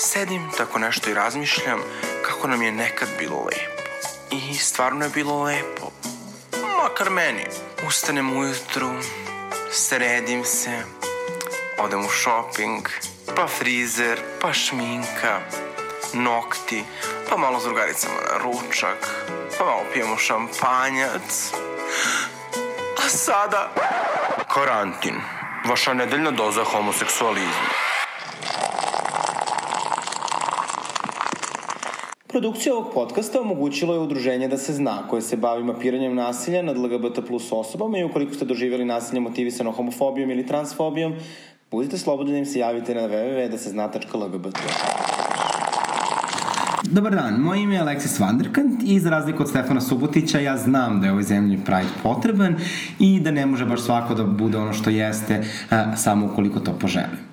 Sedim tako nešto i razmišljam kako nam je nekad bilo lepo. I stvarno je bilo lepo. Makar meni. Ustanem ujutru, sredim se, odem u shopping, pa frizer, pa šminka, nokti, pa malo s drugaricama na ručak, pa malo pijemo šampanjac. A sada... Karantin. Vaša nedeljna doza homoseksualizma. Produkcija ovog podcasta omogućilo je udruženje Da se zna, koje se bavi mapiranjem nasilja nad LGBT plus osobama i ukoliko ste doživjeli nasilje motivisano homofobijom ili transfobijom, budite slobodni da im se javite na www.dasezna.lgbt. Dobar dan, moje ime je Alexis Vanderkant i za razliku od Stefana Subotića ja znam da je ovoj zemlji Pride potreban i da ne može baš svako da bude ono što jeste samo ukoliko to poželi.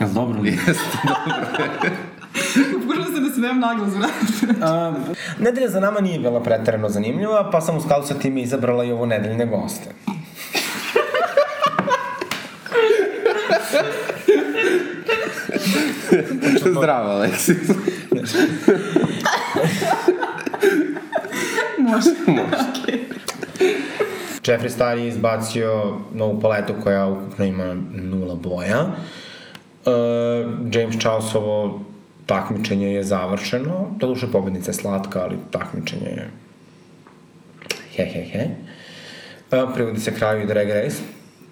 Jel dobro li? Jeste, dobro. Pokušam se da se nemam naglas, um, Nedelja za nama nije bila pretarano zanimljiva, pa sam u skladu sa tim izabrala i ovo nedeljne goste. Zdravo, Aleksis. Može. Može. Okay. Jeffree Star je izbacio novu paletu koja ukupno ima nula boja. Uh, James Charlesovo takmičenje je završeno. Doduše pobednica je slatka, ali takmičenje je he he he. Uh, privodi se kraju i Drag Race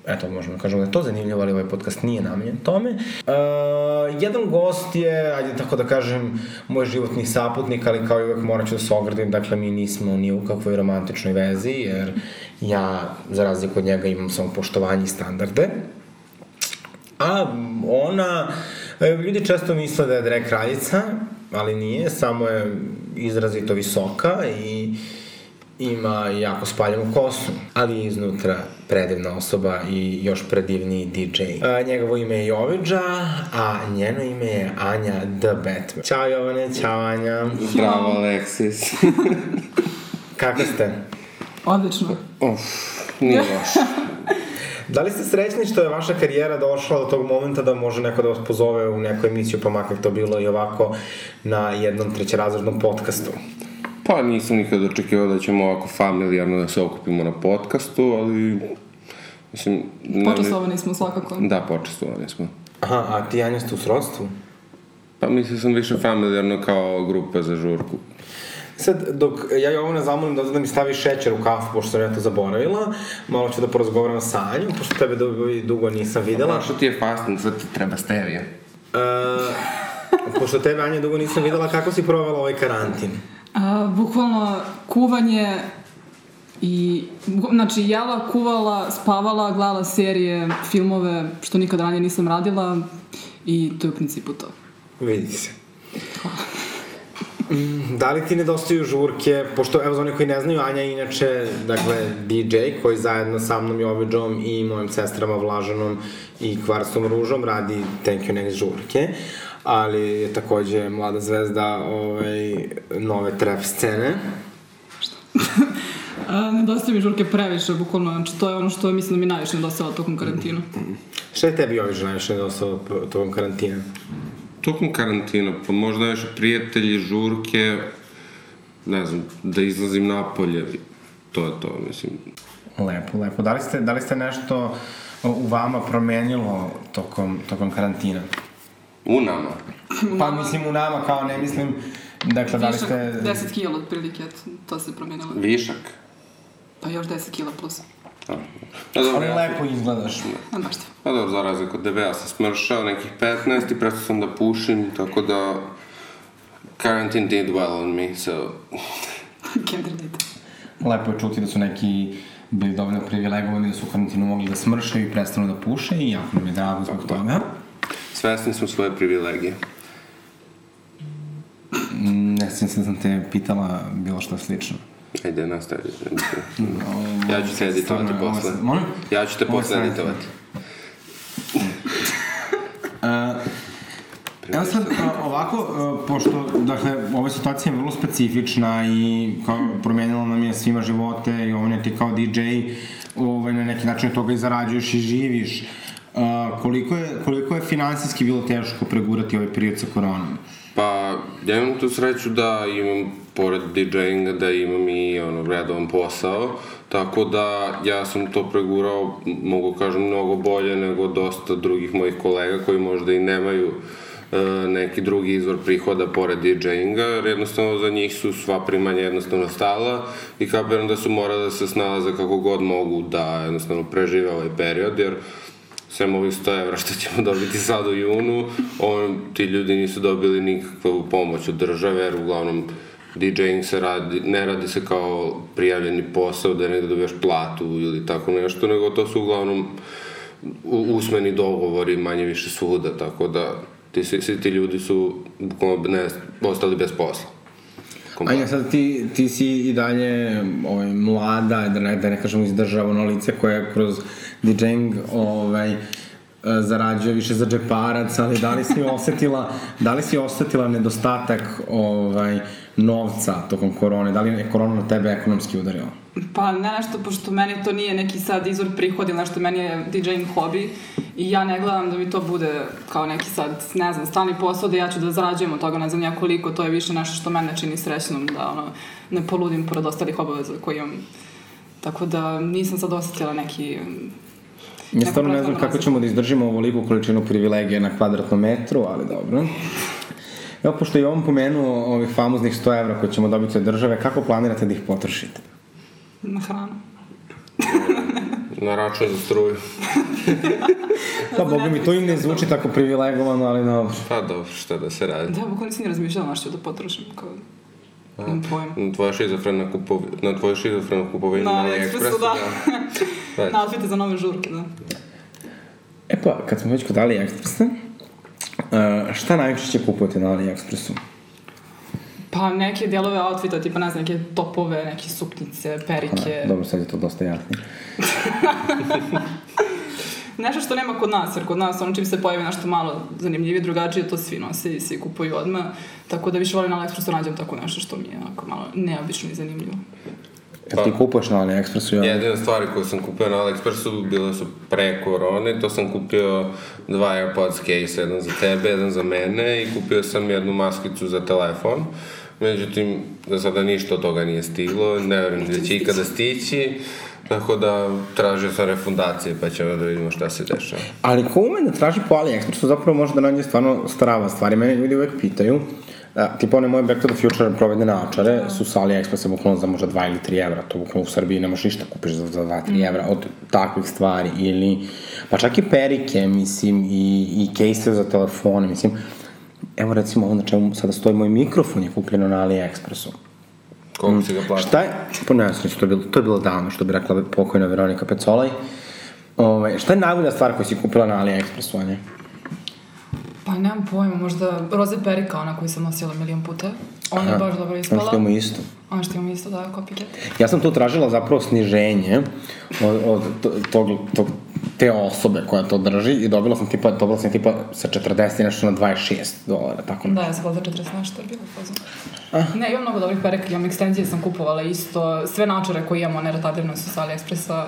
eto, možemo da kažemo da je to zanimljivo, ali ovaj podcast nije namenjen tome. Uh, jedan gost je, ajde tako da kažem, moj životni saputnik, ali kao i uvek morat ću da se ogradim, dakle mi nismo ni u kakvoj romantičnoj vezi, jer ja, za razliku od njega, imam samo poštovanje i standarde. A ona, e, ljudi često misle da je drag kraljica, ali nije, samo je izrazito visoka i ima jako spaljenu kosu, ali je iznutra predivna osoba i još predivniji DJ. A, njegovo ime je Joviđa, a njeno ime je Anja The Batman. Ćao Jovane, ćao Anja. Zdravo, Alexis. Kako ste? Odlično. Uf, nije loš. Da li ste srećni što je vaša karijera došla do tog momenta da može neko da vas pozove u neku emisiju, pa makar to bilo i ovako na jednom trećerazrednom podcastu? Pa nisam nikad očekivao da ćemo ovako familijarno da se okupimo na podcastu, ali... Mislim, ne, Počastovani smo svakako. Da, počastovani smo. Aha, a ti Anja ste u srodstvu? Pa mislio sam više familijarno kao grupa za žurku. Sad, dok ja Jovana zamolim da, da mi stavi šećer u kafu, pošto sam ja to zaboravila, malo ću da porazgovaram sa Anjom, pošto tebe dugo, dugo nisam videla. Pa što ti je fasting, sad ti treba stevija. Uh, pošto tebe, Anja, dugo nisam videla, kako si provela ovaj karantin? A, bukvalno kuvanje i, znači, jela, kuvala, spavala, gledala serije, filmove, što nikad ranije nisam radila i to je u principu to. Vidi se. Mm, da li ti nedostaju žurke, pošto, evo za one koji ne znaju, Anja je inače, dakle, DJ koji zajedno sa mnom Joviđom i mojim sestrama Vlažanom i Kvarstom Ružom radi Thank You Next žurke, ali je takođe mlada zvezda ovaj, nove trap scene. A, nedostaju mi žurke previše, bukvalno, znači to je ono što mislim da mi najviše nedostava tokom karantina. Šta je tebi Joviđa najviše nedostava tokom karantina? Tokom karantina, pa možda još prijatelji, žurke, ne znam, da izlazim napolje, to je to, mislim. Lepo, lepo. Da li ste, da li ste nešto u vama promenilo tokom, tokom karantina? U nama? Pa mislim u nama, kao ne mislim, dakle, da li Višak, ste... 10 kila otprilike, to se promenilo. Višak? Pa još 10 kila plus. A, a dobro, Ali ja- lepo izgledaš. A baš te. Pa dobro, za razliku od ja sam smršao nekih 15 i prestao sam da pušim, tako da quarantine did well on me, so... Lepo je čuti da su neki bili dovoljno privilegovani da su u karantinu mogli da smršaju i prestanu da puše i jako nam je drago zbog toga. Svesni smo svoje privilegije. Ne sjećam se da sam te pitala bilo što slično. Ajde, nastavi. Ja ću se editovati posle. molim? Ja ću te posle editovati. Evo sad, a, ovako, a, pošto, dakle, ova situacija je vrlo specifična i kao, promenila nam je svima živote i ovo ti kao DJ ovaj, na neki način od toga i zarađuješ i živiš. A, koliko je, koliko je finansijski bilo teško pregurati ovaj period sa koronom? Pa, ja imam tu sreću da imam, pored DJ-inga, da imam i ono, redovan posao, tako da ja sam to pregurao, mogu kažem, mnogo bolje nego dosta drugih mojih kolega koji možda i nemaju e, neki drugi izvor prihoda pored DJ-inga, jer jednostavno za njih su sva primanja jednostavno stala i kapiram da su morali da se snalaze kako god mogu da jednostavno prežive ovaj period, jer sem ovih 100 evra što ćemo dobiti sad u junu, on, ti ljudi nisu dobili nikakvu pomoć od države, jer uglavnom DJing se radi, ne radi se kao prijavljeni posao da negde dobiješ platu ili tako nešto, nego to su uglavnom usmeni dogovori manje više svuda, tako da ti, svi, svi ti ljudi su ne, ostali bez posla. Anja, sad ti, ti si i dalje ovaj, mlada, da ne, da ne kažemo izdržavano lice koje kroz DJing ovaj, e, zarađuje više za džeparac, ali da li si osetila, da li si osetila nedostatak ovaj, novca tokom korone? Da li je korona na tebe ekonomski udarila? Pa ne nešto, pošto meni to nije neki sad izvor prihoda ili nešto, meni je DJing hobi i ja ne gledam da mi to bude kao neki sad, ne znam, stani posao da ja ću da zarađujem od toga, ne znam ja koliko, to je više nešto što mene čini srećnom, da ono, ne poludim pored ostalih obaveza koje imam. Tako da nisam sad osetila neki Ja stvarno ne znam kako ćemo da izdržimo ovoliku količinu privilegija na kvadratnom metru, ali dobro. Evo, pošto je on pomenuo ovih famoznih 100 evra koje ćemo dobiti od države, kako planirate da ih potrošite? Na hranu. Na račun za struju. Pa, boga mi, to im ne zvuči tako privilegovano, ali dobro. Pa dobro, šta da se radi. Da, bukvalno nisam ni razmišljala na što da potrošim, kao... Pojma. Tvoja šizofrena kupovina, na tvoju šizofrenu kupovinu Na na AliExpressu, da. da. Na outfite za nove žurke, da. E pa, kad smo već kod AliExpressa, uh, šta najčešće kupujete na AliExpressu? Pa neke delove outfita, tipa ne znam, neke topove, neke suknice, perike. A, dobro, sad je to dosta jasnije. Nešto što nema kod nas, jer kod nas ono čim se pojavi nešto malo zanimljivije, drugačije, to svi nose i svi kupuju odmah. Tako da više volim na AliExpressu nađem tako nešto što mi je onako malo neobično i zanimljivo. Kad ti kupuješ na AliExpressu, ja... Jedine stvari koje sam kupio na AliExpressu bile su pre korone, to sam kupio dva AirPods case, jedan za tebe, jedan za mene i kupio sam jednu maskicu za telefon. Međutim, za sada ništa od toga nije stiglo, ne verujem da će ikada stići, tako da tražio sam refundacije pa ćemo da vidimo šta se dešava. Ali ko ume da traži po AliExpressu, zapravo može da nađe stvarno strava stvari. Mene ljudi uvek pitaju, a, tipa one moje Back to the Future provedene naočare su sa AliExpressa bukvalno za možda 2 ili 3 evra, to bukvalno u Srbiji ne možeš ništa kupiš za, za 2-3 evra od takvih stvari, ili, pa čak i perike, mislim, i, i case za telefone, mislim, evo recimo ovo na čemu sada stoji moj mikrofon je kupljeno na AliExpressu. Koliko si ga platio? Šta je, pa ne znam, to je bilo, to je bilo davno, što bi rekla pokojna Veronika Pecolaj. Ove, šta je najbolja stvar koju si kupila na AliExpressu, Anja? Pa nemam pojma, možda roze perika, ona koju sam nosila milion puta. Ona je baš dobro Ono ispala. što imamo isto. Ono što imamo isto, da, copycat. Ja sam tu tražila zapravo sniženje od, od to- tog, tog, te osobe koja to drži i dobila sam tipa, dobila sam tipa sa 40 i nešto na 26 dolara, tako Da, ja sam za 40 nešto je bilo fazon. Ne, imam mnogo dobrih pereka, imam ekstenzije sam kupovala isto, sve naočare koje imamo, one retadirane su sa AliExpressa.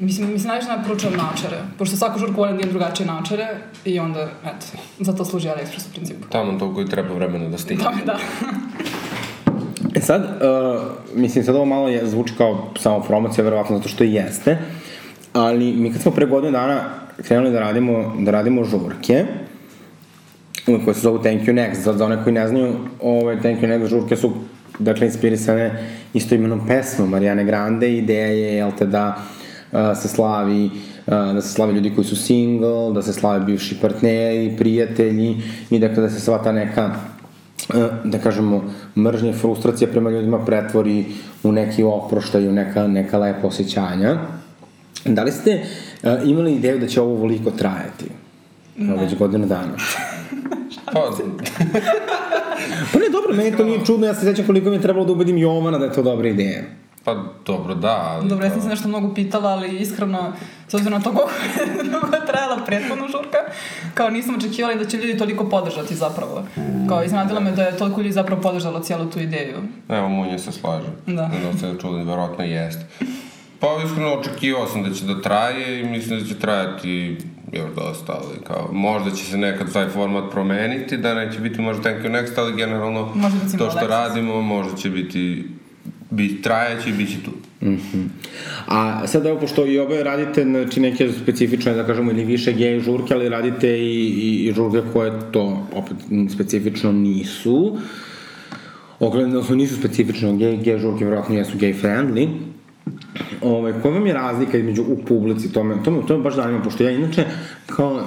Mislim, mislim najviše naporučujem naočare, pošto svaku žurku volim da imam drugačije naočare i onda, eto, za to služi AliExpress u principu. Tamo toliko i treba vremena da stigne. Da, da. E sad, uh, mislim, sad ovo malo je, zvuči kao samo promocija, verovatno zato što i jeste, ali mi kad smo pre godinu dana krenuli da radimo, da radimo žurke, koje se zovu Thank You Next, za, za one koji ne znaju, ove Thank You Next žurke su, dakle, inspirisane isto imenom pesmom Marijane Grande, ideja je, jel te, da uh, se slavi uh, da se slave ljudi koji su single, da se slave bivši partneri, prijatelji i dakle da se sva ta neka e, da kažemo, mržnja i frustracija prema ljudima pretvori u neki oproštaj, u neka, neka lepa osjećanja. Da li ste uh, imali ideju da će ovo voliko trajati? Ne. Već godinu dana. Pa, Pa ne, dobro, meni to nije čudno, ja se sećam koliko mi je trebalo da ubedim Jovana da je to dobra ideja. pa dobro, da, ali... Dobro, ja sam se nešto mnogo pitala, ali iskreno, s obzirom na to koliko je dugo je trajala prethodna žurka, kao nisam očekivala da će ljudi toliko podržati zapravo. Kao iznadila me da je toliko ljudi zapravo podržalo cijelu tu ideju. Evo, Munje se slaže. Da. Ne se čuli, verovatno jeste. Pa iskreno očekivao sam da će da traje i mislim da će trajati još dosta, ali kao, možda će se nekad taj format promeniti, da neće biti možda thank you next, ali generalno Možda recimo to što radimo možda će biti bi trajeći i bit će tu. A sad evo, pošto i oboje radite znači, neke specifične, da kažemo, ili više gej žurke, ali radite i, i, i žurke koje to opet specifično nisu. Ogledno su nisu specifično gej, gej žurke, verovatno jesu gay friendly. Ove, koja vam je razlika između u publici, to me, to me, to me baš zanima, pošto ja inače, kao, uh,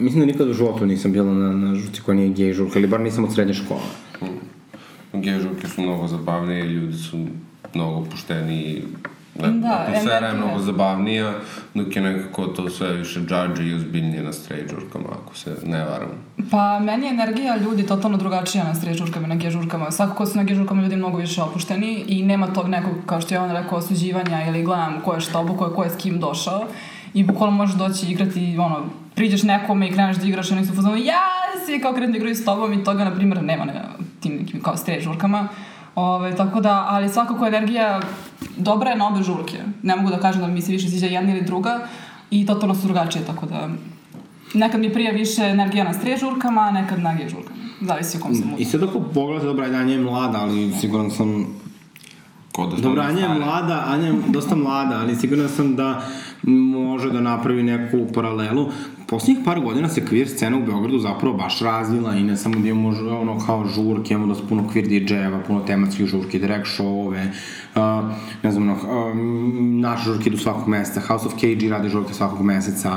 mislim da nikad u životu nisam bila na, na žurci koja nije gej žurka, ili bar nisam od srednje škole. Gežurke su mnogo zabavnije, ljudi su mnogo opušteniji, ne, Da, atmosfera je mnogo zabavnija, dok je nekako to sve više džadže i ozbiljnije na straight žurkama, ako se ne varam. Pa meni je energija ljudi totalno drugačija na straight žurkama i na gej žurkama. Svakako su na gej žurkama ljudi mnogo više opušteni i nema tog nekog, kao što je on rekao, osuđivanja ili gledam ko je šta obukao, ko je s kim došao. I bukvalno možeš doći igrati, ono, priđeš nekome i kreneš da igraš i oni su u fazonu, ja si kao krenu da igraju s tobom i toga, na primjer, nema na tim nekim kao straight žurkama. Ove, tako da, ali svakako energija dobra je na obe žurke. Ne mogu da kažem da mi se više sviđa jedna ili druga i totalno su drugačije, tako da Nekad mi prija više energija na straight žurkama, a nekad na gej žurkama. Zavisi u kom sam I sad ako pogledate, dobra, ajde, Anja je mlada, ali siguran sam Ko da smo Dobro, Anja je mlada, Anja je dosta mlada, ali siguran sam da može da napravi neku paralelu. Poslednjih par godina se queer scena u Beogradu zapravo baš razvila i ne samo da imamo ono kao žurke, imamo dosta puno queer DJ-eva, puno tematskih žurki, direct show-ove, uh, ne znam, ono, uh, naše žurke idu svakog meseca, House of KG radi žurke svakog meseca,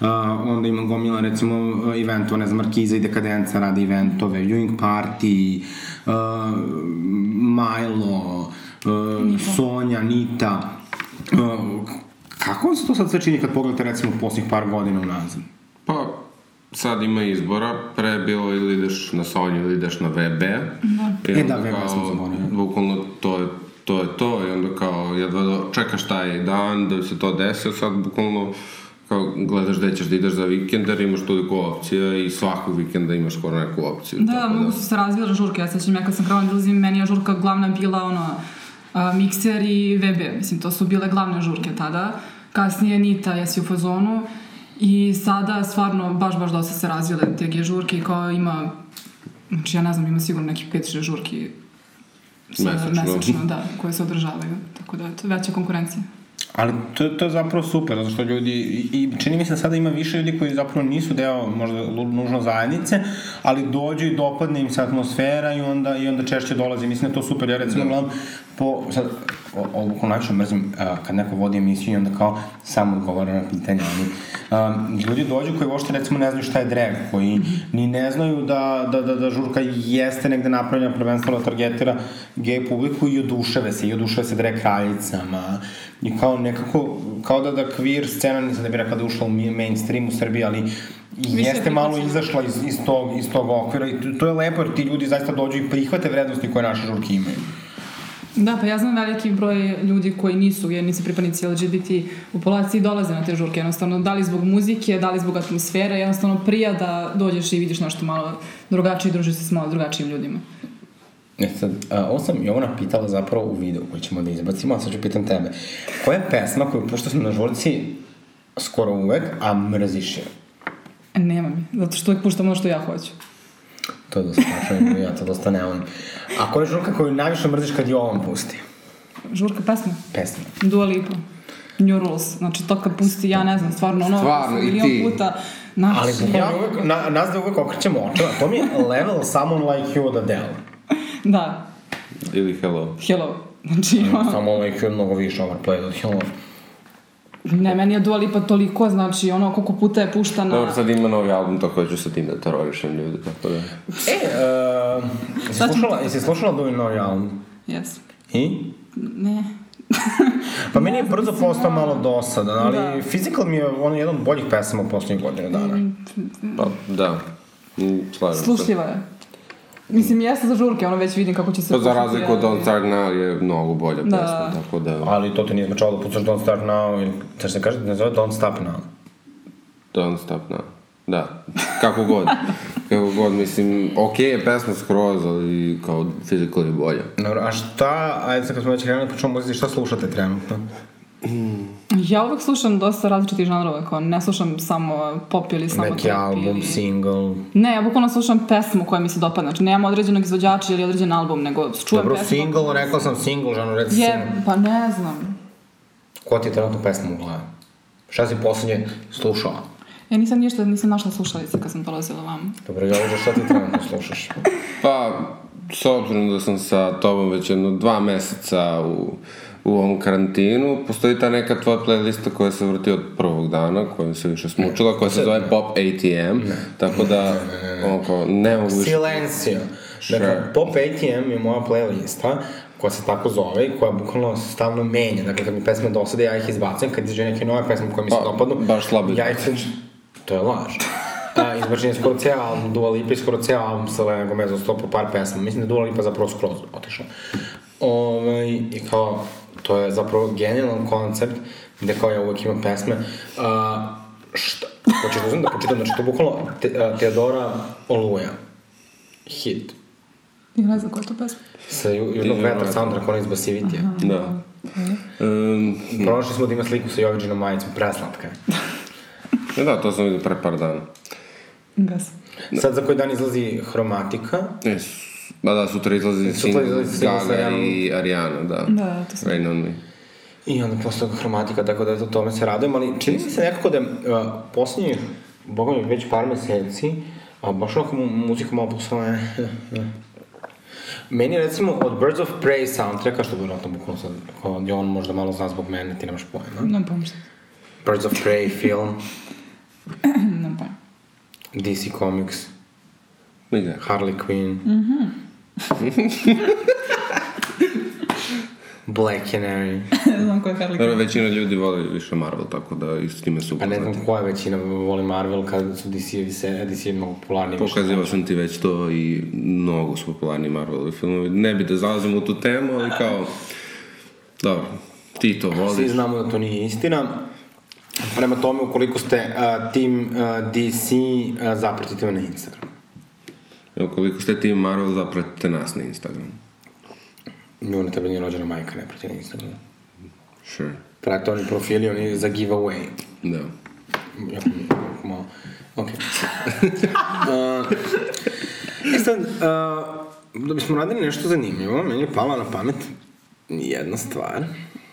uh, onda ima gomila, recimo, eventova, ne znam, Markiza i Dekadenca radi eventove, Viewing Party, uh, Milo, uh, Sonja, Nita. Uh, kako vam se to sad sve čini kad pogledate recimo posljednjih par godina unazad? Pa, sad ima izbora, pre je bilo ili ideš na Sonju ili ideš na VB. Da. E, da, VB sam zaboravio. Bukvalno to je to je to i onda kao jedva do, čekaš taj dan da se to desio, sad bukvalno kao gledaš gde ćeš da ideš za vikend jer imaš toliko opcija i svakog vikenda imaš skoro neku opciju. Da, tako mnogo su se razvile žurke. Ja sećam, ja kad sam krenula da meni je žurka glavna bila ono, a, mikser i VB. Mislim, to su bile glavne žurke tada. Kasnije Nita, jesi u fazonu. I sada stvarno baš, baš dosta se razvile te žurke i kao ima, znači ja ne znam, ima sigurno nekih 5-6 žurki sa- Mesečno. mesečno, da, koje se održavaju. Tako da, to je veća konkurencija. Ali to, to je zapravo super, zato što ljudi, i, i čini mi se da sada ima više ljudi koji zapravo nisu deo možda nužno zajednice, ali dođu i dopadne im se atmosfera i onda, i onda češće dolaze. Mislim da je to super, ja recimo gledam po, sad, o- ovo ko najviše mrzim, a, kad neko vodi emisiju i onda kao samo odgovara na pitanja, ali a, ljudi dođu koji uopšte recimo ne znaju šta je drag, koji ni ne znaju da, da, da, da žurka jeste negde napravljena prvenstveno da targetira gej publiku i oduševe se, i oduševe se drag kraljicama, i kao nekako, kao da da queer scena, nisam da bi rekla da ušla u mi- mainstream u Srbiji, ali jeste malo izašla iz, iz, tog, iz tog okvira i to je lepo jer ti ljudi zaista dođu i prihvate vrednosti koje naše žurke imaju. Da, pa ja znam veliki broj ljudi koji nisu jednici pripadnici LGBT populacije i dolaze na te žurke, jednostavno, da li zbog muzike, da li zbog atmosfere, jednostavno prija da dođeš i vidiš nešto malo drugačije i družiš se s malo drugačijim ljudima. E sad, a, ovo sam Jovana pitala zapravo u videu koji ćemo da izbacimo, a sad ću pitam tebe. Koja je pesma koju pušta sam na žurci skoro uvek, a mrziš je? Nema mi, zato što uvijek puštam ono što ja hoću. To je dosta tačno, ja to dosta ne volim. A koja je žurka koju najviše mrziš kad Jovan pusti? Žurka pesma, Pesma. Dua Lipa, New Rules, znači to kad pusti, ja ne znam, stvarno ono, Stvarno, i milion ti. puta, znači, Ali bukvalno ja, uvek, na, nas da uvek okrećemo očeva. To mi je level Someone Like You od Adele. da, Ili Hello. hello, znači, ono, Someone Like You je mnogo više overplayed od Hello. Ne, meni je Dua Lipa toliko, znači, ono, koliko puta je puštana, Dobro, sad ima novi album, tako da ću sa tim da terorišem ljude, tako da... E, uh, jesi slušala, jesi slušala Doing novi album? yes, I? ne, Pa meni je brzo postao da. malo dosadan, ali Da. Physical mi je on jedan od boljih pesama u poslednjih godina dana. Pa, da. Mm, Slažem slušljiva je. Mislim, jeste za žurke, ono već vidim kako će se... Pa za razliku od Don't Start Now je mnogo bolja Da. pesma, tako da... Ali to te nije značalo da pucaš Don't Start Now ili, šta se kaže, ne zove Don't Stop Now. Don't Stop Now. Da, kako god. kako god, mislim, okej je pesma skroz, ali kao physical je bolja. Dobro, a šta, ajde sad kad smo već krenuli, počnemo muzici, šta slušate trenutno? Ja uvek slušam dosta različitih žanrova, kao ne slušam samo pop ili samo Neki trap album, ili... single. Ne, ja bukvalno slušam pesmu koja mi se dopadne. Znači, nemam određenog izvođača ili određen album, nego čujem Dobro, pesmu. single, rekla sam single, žano, reci Je, single. pa ne znam. Ko ti je trenutno pesma u glavi? Šta si poslednje slušala? Ja nisam ništa, nisam našla slušalice kad sam dolazila vam. Dobro, Jože, šta ti trenutno slušaš? Pa, s obzirom da sam sa tobom već jedno dva meseca u, u ovom karantinu, postoji ta neka tvoja playlista koja se vrti od prvog dana, kojom se više smučila, koja se zove Pop ATM, tako da, ono kao, ne mogu više... Silencio. Dakle. Pop ATM je moja playlista koja se tako zove i koja bukvalno stalno menja. Dakle, kad mi pesme dosade, ja ih izbacam. Kad izađe neke nove pesme koje mi se Pa, dopadnu, baš slabo ja ih To je laž. A, izbačen je skoro ceo album, Dua Lipa i skoro ceo album Selena Gomez ostao po par pesma. Mislim da je Dua Lipa zapravo skroz otišla. Ove, I kao, to je zapravo genijalan koncept gde kao ja uvek imam pesme. A, šta? Hoćeš da uzmem da počitam, znači to je bukvalno te, a, Teodora Oluja. Hit. Ja ne znam koja je to pesma. Sa ju, Južnog vetra vetra. soundtrack, ona iz Basivitija. Da. Um, Prošli smo da ima sliku sa Joviđinom majicom, preslatka je. da, to sam vidio pre par dana. Gas. Sad za koji dan izlazi Hromatika, E, ba da, sutra izlazi Gaga i Ariana, da. Da, to sam- Rain on me. I onda posle toga hromatika, tako da eto, tome se radujem, ali čini mi se nekako da uh, poslednjih, boga mi, već par meseci, a baš onako mu, muzika malo postala Meni recimo od Birds of Prey soundtracka, što vjerojatno bukvalno sad, kao on možda malo zna zbog mene, ti nemaš pojma. Nemam pojma. Birds of Prey film, Nemam pojma. DC Comics, Ide. Harley Quinn. Black Canary. ne znam koja je Harley Dobro, većina ljudi voli više Marvel, tako da i s time su Pa ne upoznati. znam koja većina voli Marvel kad su DC-evi se, DC mnogo popularniji. više. Pokazivao sam ti već to i mnogo su popularni Marvelovi filmovi. Ne bi da zalazim u tu temu, ali kao... Dobro, ti to Svi voliš. znamo da to nije istina. Prema tome, ukoliko ste uh, team uh, DC, uh, zapratite me na Instagram. Evo, koliko ste tim Marvel, zapratite nas na Instagramu. Nju na tebe nije rođena majka, ne prati na Instagram. Sure. Prate oni profili, oni za giveaway. Da. Jako jako malo. Ok. uh, e sad, uh, da bismo radili nešto zanimljivo, meni je pala na pamet jedna stvar.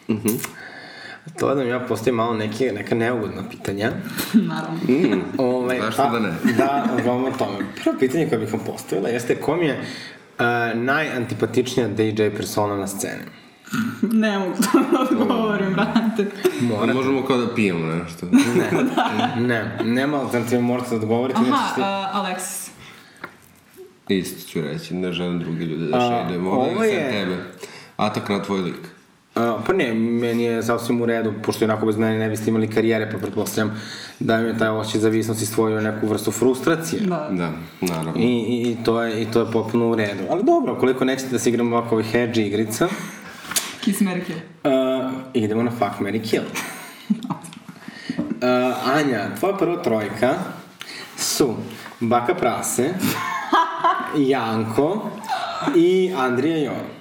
Mhm. To da mi ja postavim malo neke, neka neugodna pitanja. Naravno. Mm. Ove, Zašto da ne? Da, vam o tome. Prvo pitanje koje bih vam postavila jeste kom je uh, najantipatičnija DJ persona na sceni? Ne mogu to da odgovorim, brate. Mora. Možemo kao da pijemo nešto. Ne, nema alternativa, morate da odgovorite. Aha, ste- uh, Alexis. Isto ću reći, ne želim druge ljude da A, šejdem. ovo je- tebe. Atak na tvoj lik. Uh, pa ne, meni je sasvim u redu, pošto onako bez mene ne biste imali karijere, pa pretpostavljam da mi je taj osjećaj zavisnosti stvorio neku vrstu frustracije. Da. Da, naravno. I, i, i, to je, I to je potpuno u redu. Ali dobro, koliko nećete da se igramo ovako ovih hedge igrica, Kiss Mary Kill. uh, idemo na fuck, Mary kill. Uh, Anja, tvoja prva trojka su Baka Prase, Janko i Andrija Jon.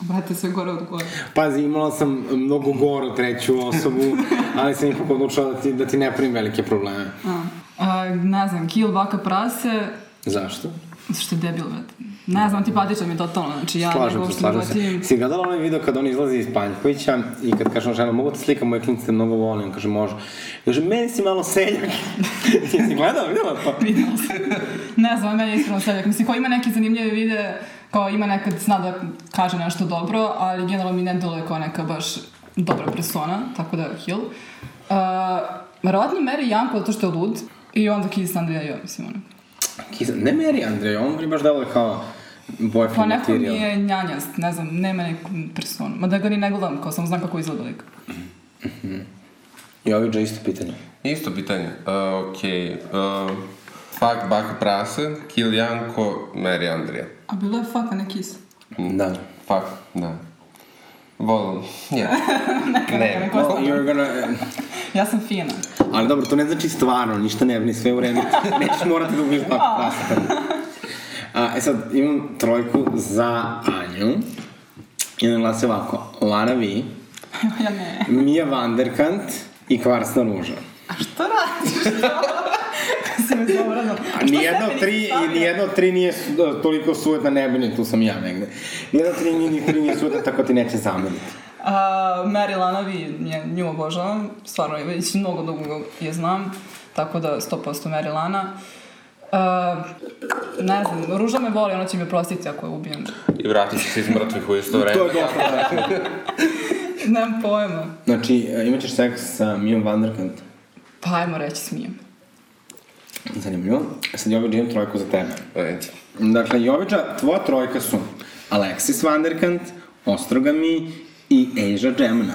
Brate, sve gore od gore. Pazi, imala sam mnogo goru treću osobu, ali sam ipak odlučila da ti, da ti ne pravim velike probleme. A, a, ne znam, Kill, Baka, Prase, Zašto? zato što je debil, brate. Ne znam, antipatičan mi je totalno, znači ja Slažem nego se, slažem se. Si gledala onaj video kad on izlazi iz Panjkovića i kad kaže on žena, mogu te slikam moje klinice, mnogo volim, kaže može. Kaže, meni si malo seljak. Jesi gledala, videla to? Videla sam. ne znam, meni je iskreno seljak. Mislim, ko ima neke zanimljive videe, kao ima nekad zna da kaže nešto dobro, ali generalno mi ne deluje kao neka baš dobra persona, tako da Hill. Uh, verovatno Mary Janko zato što je lud i onda Kiss Andrija Jo, mislim ono. Kisa, ne meri Andrej, on mi baš deluje kao boyfriend Pa neko mi material. je njanjast, ne znam, nema neku personu. Ma da ga ni ne gledam, kao samo znam kako izgleda lik. I ovi isto pitanje. Isto pitanje. Uh, okej. Uh, fuck Baka Prase, Kill Janko, Mary Andrija. A bilo je fuck, a ne kiss. Da. Fuck, da. Volim. Ja. ne. Well, you're gonna... Ja sam fina. Ali dobro, to ne znači stvarno, ništa ne brini, sve u redu. Nećeš morati da ubiš Baku Prase. A, e sad, imam trojku za Anju. I ona glasi ovako. Lara V, ja ne. Mija Vanderkant i Kvarsna ruža. A šta radiš? Me zavrano. A nijedno tri, i nijedno tri nije su- toliko sujetna nebini, tu sam ja negde. Nijedno tri, nije, tri nije sujetna, tako ti neće zameriti. A, Mary Lanavi, nje, nju obožavam, stvarno već mnogo dugo je znam, tako da 100% Mary Lana. A, ne znam, Ruža me voli, ona će me prostiti ako je ubijem. I vratit će se iz mrtvih u isto vreme. To je dosta da. Nemam pojma. Znači, e, imaćeš seks sa Mijom Vanderkant. Pa ajmo reći smijem. Zanimljivo. Sad Jović imam trojku za tebe. Ajde. Dakle, Jovića, tvoja trojka su Alexis Vanderkant, Ostrogami i Asia Gemini.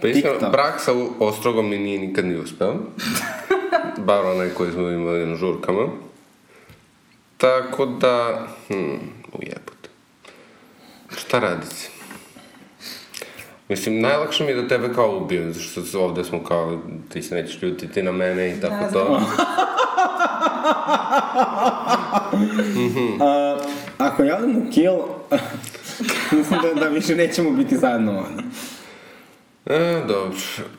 Pa iskreno, brak sa ostrogom mi nije nikad ni uspeo. Bar onaj koji smo imali na žurkama. Tako da, hm, ujebote. Šta raditi? Mislim, najlakše mi je da tebe kao ubijem, zato što ovde smo kao, ti se nećeš ljutiti na mene i tako Ne to. A, ako ja odem na kill, mislim da, da više nećemo biti zajedno ovdje. E, dobro.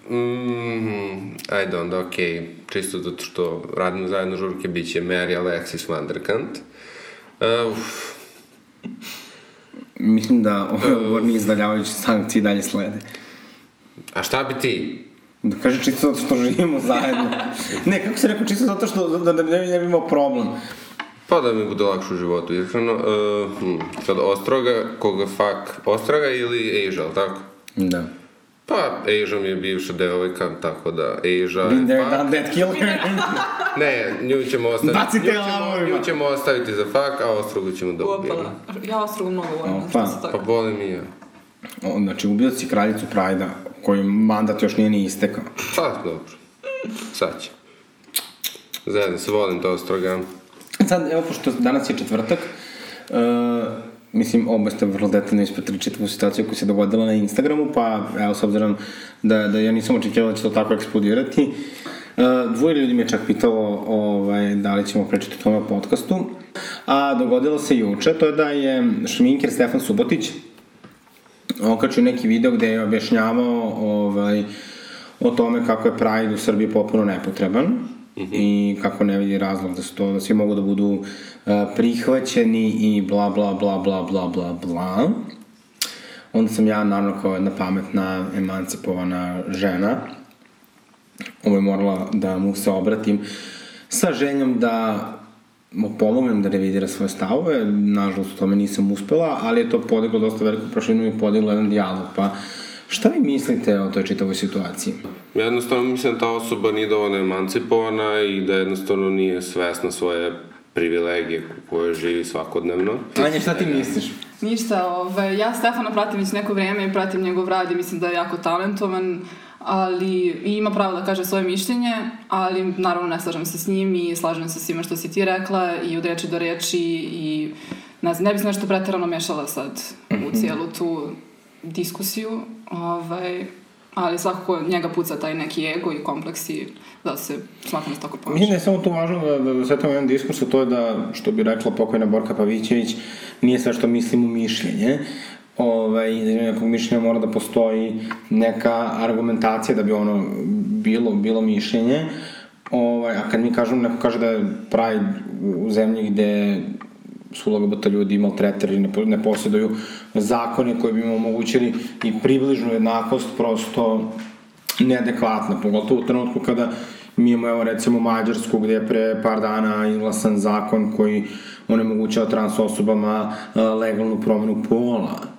Mm, ajde onda, okej. Čisto zato što radimo zajedno žurke, bit će Mary Alexis Vanderkant. E, uf, Mislim da ove uvorni izdaljavajući sankcije dalje slede. a šta bi ti? Da kaže čisto zato što živimo zajedno. Ne, kako si rekao, čisto zato što da, da ne, ne bi imao problem. Pa da mi bude lakše u životu, iskreno. E, hm, sad, Ostroga, koga fak, Ostroga ili Asia, tako? Da. Pa, Asia mi je bivša devojka, tako da Asia Been there, fak. done that, kill her. Ne, nju ćemo ostaviti. Bacite nju ćemo, nju ćemo ostaviti za fak, a Ostrogu ćemo da ubijemo. Ja ostrogu mnogo volim. Pa tako. volim i ja. O, Znači, ubio si kraljicu Prajda, koji mandat još nije ni istekao. Pa, dobro. Sad će. Zajedno se volim to Ostroga. Sad, evo, pošto danas je četvrtak, uh, mislim, oba ste vrlo detaljno ispratili čitavu situaciju koja se dogodila na Instagramu, pa evo, s obzirom da, da ja nisam očekivao da će to tako eksplodirati, uh, dvoje ljudi me je čak pitalo ovaj, da li ćemo pričati o tome u podcastu, a dogodilo se juče, to je da je šminker Stefan Subotić okačio neki video gde je objašnjavao ovaj, o tome kako je Pride u Srbiji popuno nepotreban i kako ne vidi razlog da su to, da svi mogu da budu prihvaćeni i bla bla bla bla bla bla bla. Onda sam ja, naravno, kao jedna pametna, emancipovana žena, ovaj, morala da mu se obratim sa željom da mu pomognem da revidira svoje stavove, nažalost u tome nisam uspela, ali je to podiglo dosta veliku prašinu i podiglo jedan dijalog, pa šta vi mislite o toj čitavoj situaciji? Jednostavno mislim da ta osoba nije dovoljno emancipovana i da jednostavno nije svesna svoje privilegije koje živi svakodnevno. Anja, šta ti misliš? Ništa, ovaj, ja Stefana pratim već neko vrijeme i pratim njegov rad i mislim da je jako talentovan, ali i ima pravo da kaže svoje mišljenje, ali naravno ne slažem se s njim i slažem se s svima što si ti rekla i od reči do reči i ne znam, ne bi se nešto pretarano mešala sad u cijelu tu diskusiju, ovaj, ali svakako njega puca taj neki ego i kompleksi da se da se tako ponaša. Mislim da je samo tu važno da, da, da setamo jedan diskurs, a to je da, što bi rekla pokojna Borka Pavićević, nije sve što mislim u mišljenje. Ovaj, ima nekog mišljenja mora da postoji neka argumentacija da bi ono bilo, bilo mišljenje. Ovaj, a kad mi kažemo, neko kaže da je Pride u zemlji gde su LGBT ljudi maltreteri, ne, ne posjeduju zakone koji bi im omogućili i približnu jednakost, prosto neadekvatna, pogotovo u trenutku kada mi imamo, evo recimo, Mađarsku gdje je pre par dana izglasan zakon koji onemogućava trans osobama legalnu promenu pola.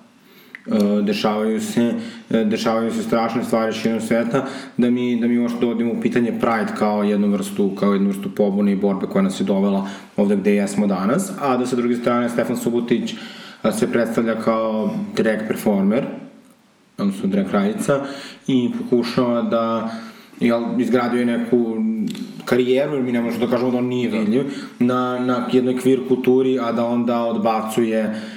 E, dešavaju se, e, dešavaju se strašne stvari širom sveta, da mi, da mi možda dovodimo u pitanje Pride kao jednu vrstu, kao jednu vrstu pobune i borbe koja nas je dovela ovde gde jesmo danas, a da sa druge strane Stefan Subotić a, se predstavlja kao drag performer, odnosno drag kraljica, i pokušava da jel, izgradio je neku karijeru, jer mi ne možemo da kažemo da on nije vidljiv, na, na jednoj queer kulturi, a da onda odbacuje uh,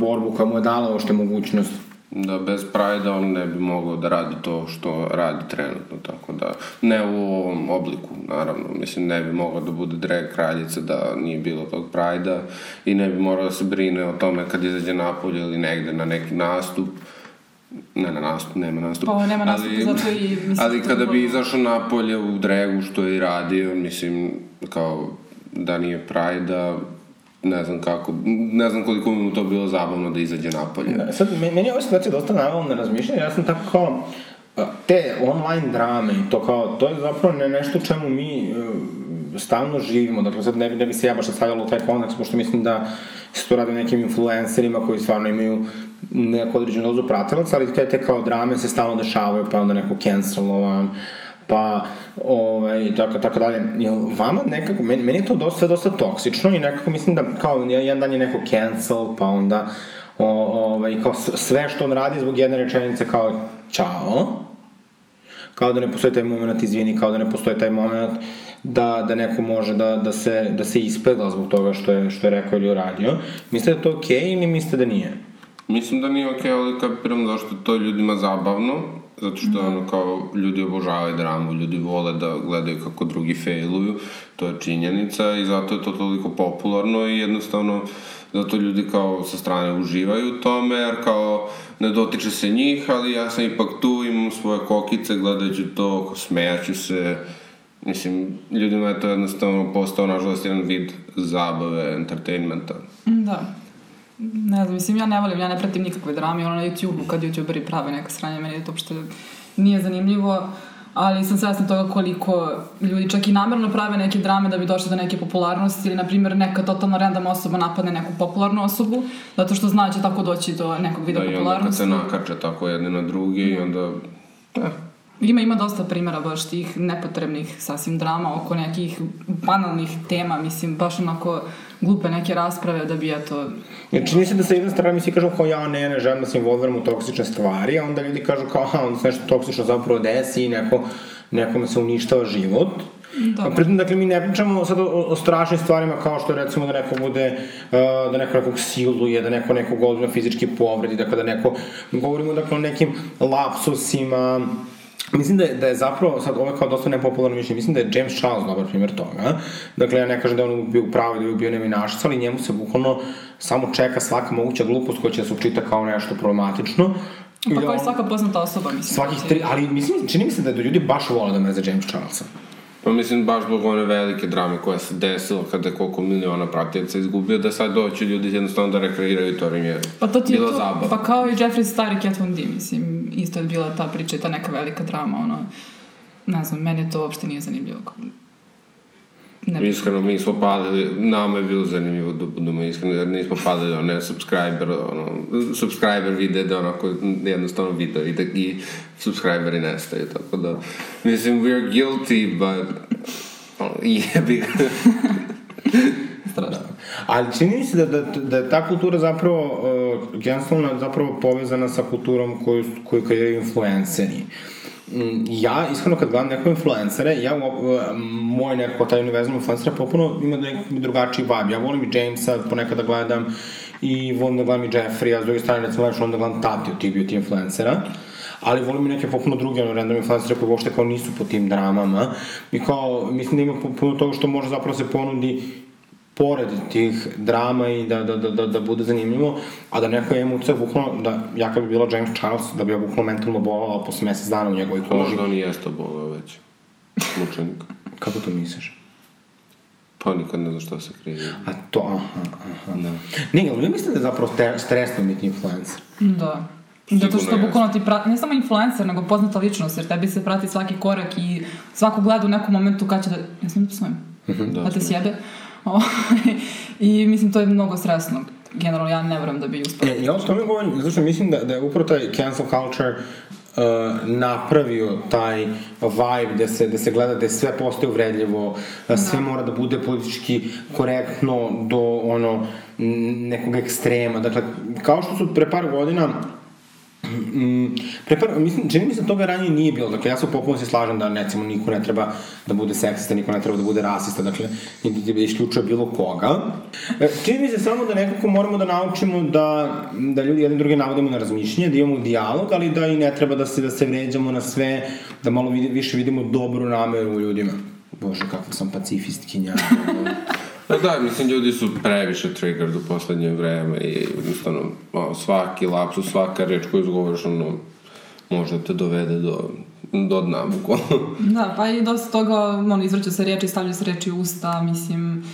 borbu koja mu je dala ošte mogućnost. Da bez Pride-a on ne bi mogao da radi to što radi trenutno, tako da, ne u ovom obliku, naravno, mislim, ne bi mogao da bude drag kraljica da nije bilo tog Pride-a i ne bi morao da se brine o tome kad izađe napolje ili negde na neki nastup, ne na nastup, nema nastup. Pa nema nastup, zato i mislim... Ali to kada bi izašao napolje u dregu što je i radio, mislim, kao da nije Pride-a, ne znam kako, ne znam koliko mu to bilo zabavno da izađe napolje. Da, sad, me- meni je ova situacija dosta navala na razmišljanje, ja sam tako kao, te online drame to kao, to je zapravo ne, nešto čemu mi e, stalno živimo, dakle sad ne ne bi se ja baš sad stavljala u taj kontekst, pošto mislim da se to radi nekim influencerima koji stvarno imaju neku određenu dozu pratilaca, ali te, te kao drame se stalno dešavaju, pa onda neko cancelovan, pa ovaj, tako, tako dalje. Jel vama nekako, meni, meni je to dosta, dosta toksično i nekako mislim da kao jedan dan je neko cancel, pa onda o, ovaj, kao sve što on radi zbog jedne rečenice kao čao, kao da ne postoji taj moment izvini, kao da ne postoji taj moment da, da neko može da, da, se, da se ispegla zbog toga što je, što je rekao ili uradio. Mislite da je to okej okay, ili mislite da nije? Mislim da nije okej, ali kapiram zašto je to ljudima zabavno, zato što ono kao ljudi obožavaju dramu, ljudi vole da gledaju kako drugi failuju, to je činjenica i zato je to toliko popularno i jednostavno zato ljudi kao sa strane uživaju u tome, jer kao ne dotiče se njih, ali ja sam ipak tu, imam svoje kokice, gledajući to, smejaću se, Mislim, ljudima je to jednostavno postao, nažalost, jedan vid zabave, entertainmenta. Da. Ne znam, mislim, ja ne volim, ja ne pratim nikakve drame, ono na YouTube-u kad youtuberi prave neka sranja, meni to uopšte nije zanimljivo, ali sam svesna toga koliko ljudi čak i namerno prave neke drame da bi došli do neke popularnosti ili, na primjer, neka totalno random osoba napadne neku popularnu osobu, zato što zna da će tako doći do nekog vida Da, i onda kad popularnosti. se nakače tako jedne na druge i onda... Eh, Ima, ima dosta primjera baš tih nepotrebnih sasvim drama oko nekih banalnih tema, mislim, baš onako glupe neke rasprave da bi eto... Jer čini se da sa jedne strane mi svi kažu kao ja ne, ne želim da se involviram u toksične stvari, a onda ljudi kažu kao aha, onda se nešto toksično zapravo desi i neko, nekome se uništava život. Da. A pritom, dakle, mi ne pričamo sad o, o strašnim stvarima kao što recimo da neko bude, uh, da neko nekog siluje, da neko nekog ozbiljno fizički povredi, dakle da neko, govorimo dakle o nekim lapsusima, Mislim da je, da je zapravo, sad ovo je kao dosta nepopularno mišljenje, mislim da je James Charles dobar primjer toga. Dakle, ja ne kažem da je on bio u pravu, da je bio neminašica, ali njemu se bukvalno samo čeka svaka moguća glupost koja će da se učita kao nešto problematično. Pa da kao i on- svaka poznata osoba, mislim. Svakih znači- tri, ali mislim, čini mi se da ljudi baš vole da mrze James Charlesa. Pa mislim, baš zbog one velike drame koja se desila kada je koliko miliona pratioca izgubio, da sad doći ljudi jednostavno da rekreiraju to, jer im je Pa to ti je bila to, zabava. pa kao i Jeffrey Star i Kat Von D, mislim, isto je bila ta priča i ta neka velika drama, ono, ne znam, meni to uopšte nije zanimljivo. Ne bi- Iskreno, mi smo palili, nama je bilo zanimljivo da budemo iskreni, jer nismo palili one subscriber, ono, subscriber vide da onako jednostavno video i da i subscriberi nestaju, tako da, mislim, we're guilty, but, ono, jebi ga. strašno. Ali čini mi se da, da, da je ta kultura zapravo, uh, generalno zapravo povezana sa kulturom koju, koju kreiraju influenceri. Mm, Ja, iskreno, kad gledam neko influencere, ja, moj neko taj univerzum influencera popuno ima neki drugačiji vibe. Ja volim i Jamesa, ponekad da gledam, i volim da gledam i Jeffrey, a s druge strane, recimo, volim da gledam Tati od tih beauty influencera ali volim i neke popuno druge ono, random influencere koji uopšte kao nisu po tim dramama i kao, mislim da ima puno toga što može zapravo se ponudi pored tih drama i da, da, da, da, da bude zanimljivo, a da neko je emocija bukvalno, da ja kad bi bila James Charles, da bi ja bukvalno mentalno bolala posle mesec dana u njegovoj koži. možda on i jeste obolao već. Mučenik. Kako to misliš? Pa nikad ne znaš šta se krije. A to, aha, aha. Da. Ne, ali vi mislite da je zapravo ste, stresno biti influencer? Da. Zato što bukvalno ti prati, ne samo influencer, nego poznata ličnost, jer tebi se prati svaki korak i svako gleda u nekom momentu kad će da... Ja sam da psujem? Da, Pa te smem. sjebe. Ovaj, I mislim, to je mnogo stresno. Generalno, ja ne verujem da bi uspela. E, ja o tome govorim, zato što mislim da, da je upravo taj cancel culture uh, napravio taj vibe gde se, gde se gleda da je sve postoje uvredljivo, da sve mora da bude politički korektno do ono nekog ekstrema. Dakle, kao što su pre par godina Mm, prepar, mislim, čini mi se da toga ranije nije bilo. Dakle, ja se popuno se slažem da, recimo, niko ne treba da bude seksista, niko ne treba da bude rasista, dakle, niti da isključuje bilo koga. E, čini mi se samo da nekako moramo da naučimo da, da ljudi jedni drugi navodimo na razmišljanje, da imamo dijalog, ali da i ne treba da se, da se vređamo na sve, da malo vidi, više vidimo dobru nameru u ljudima. Bože, kakva sam pacifistkinja. Pa da, mislim, ljudi su previše triggered u poslednje vreme i jednostavno, svaki lapsus, svaka reč koju izgovoriš, ono, može da te dovede do, do dna, bukvalno. Da, pa i dosta toga, ono, izvrću se reči, stavljaju se reči u usta, mislim,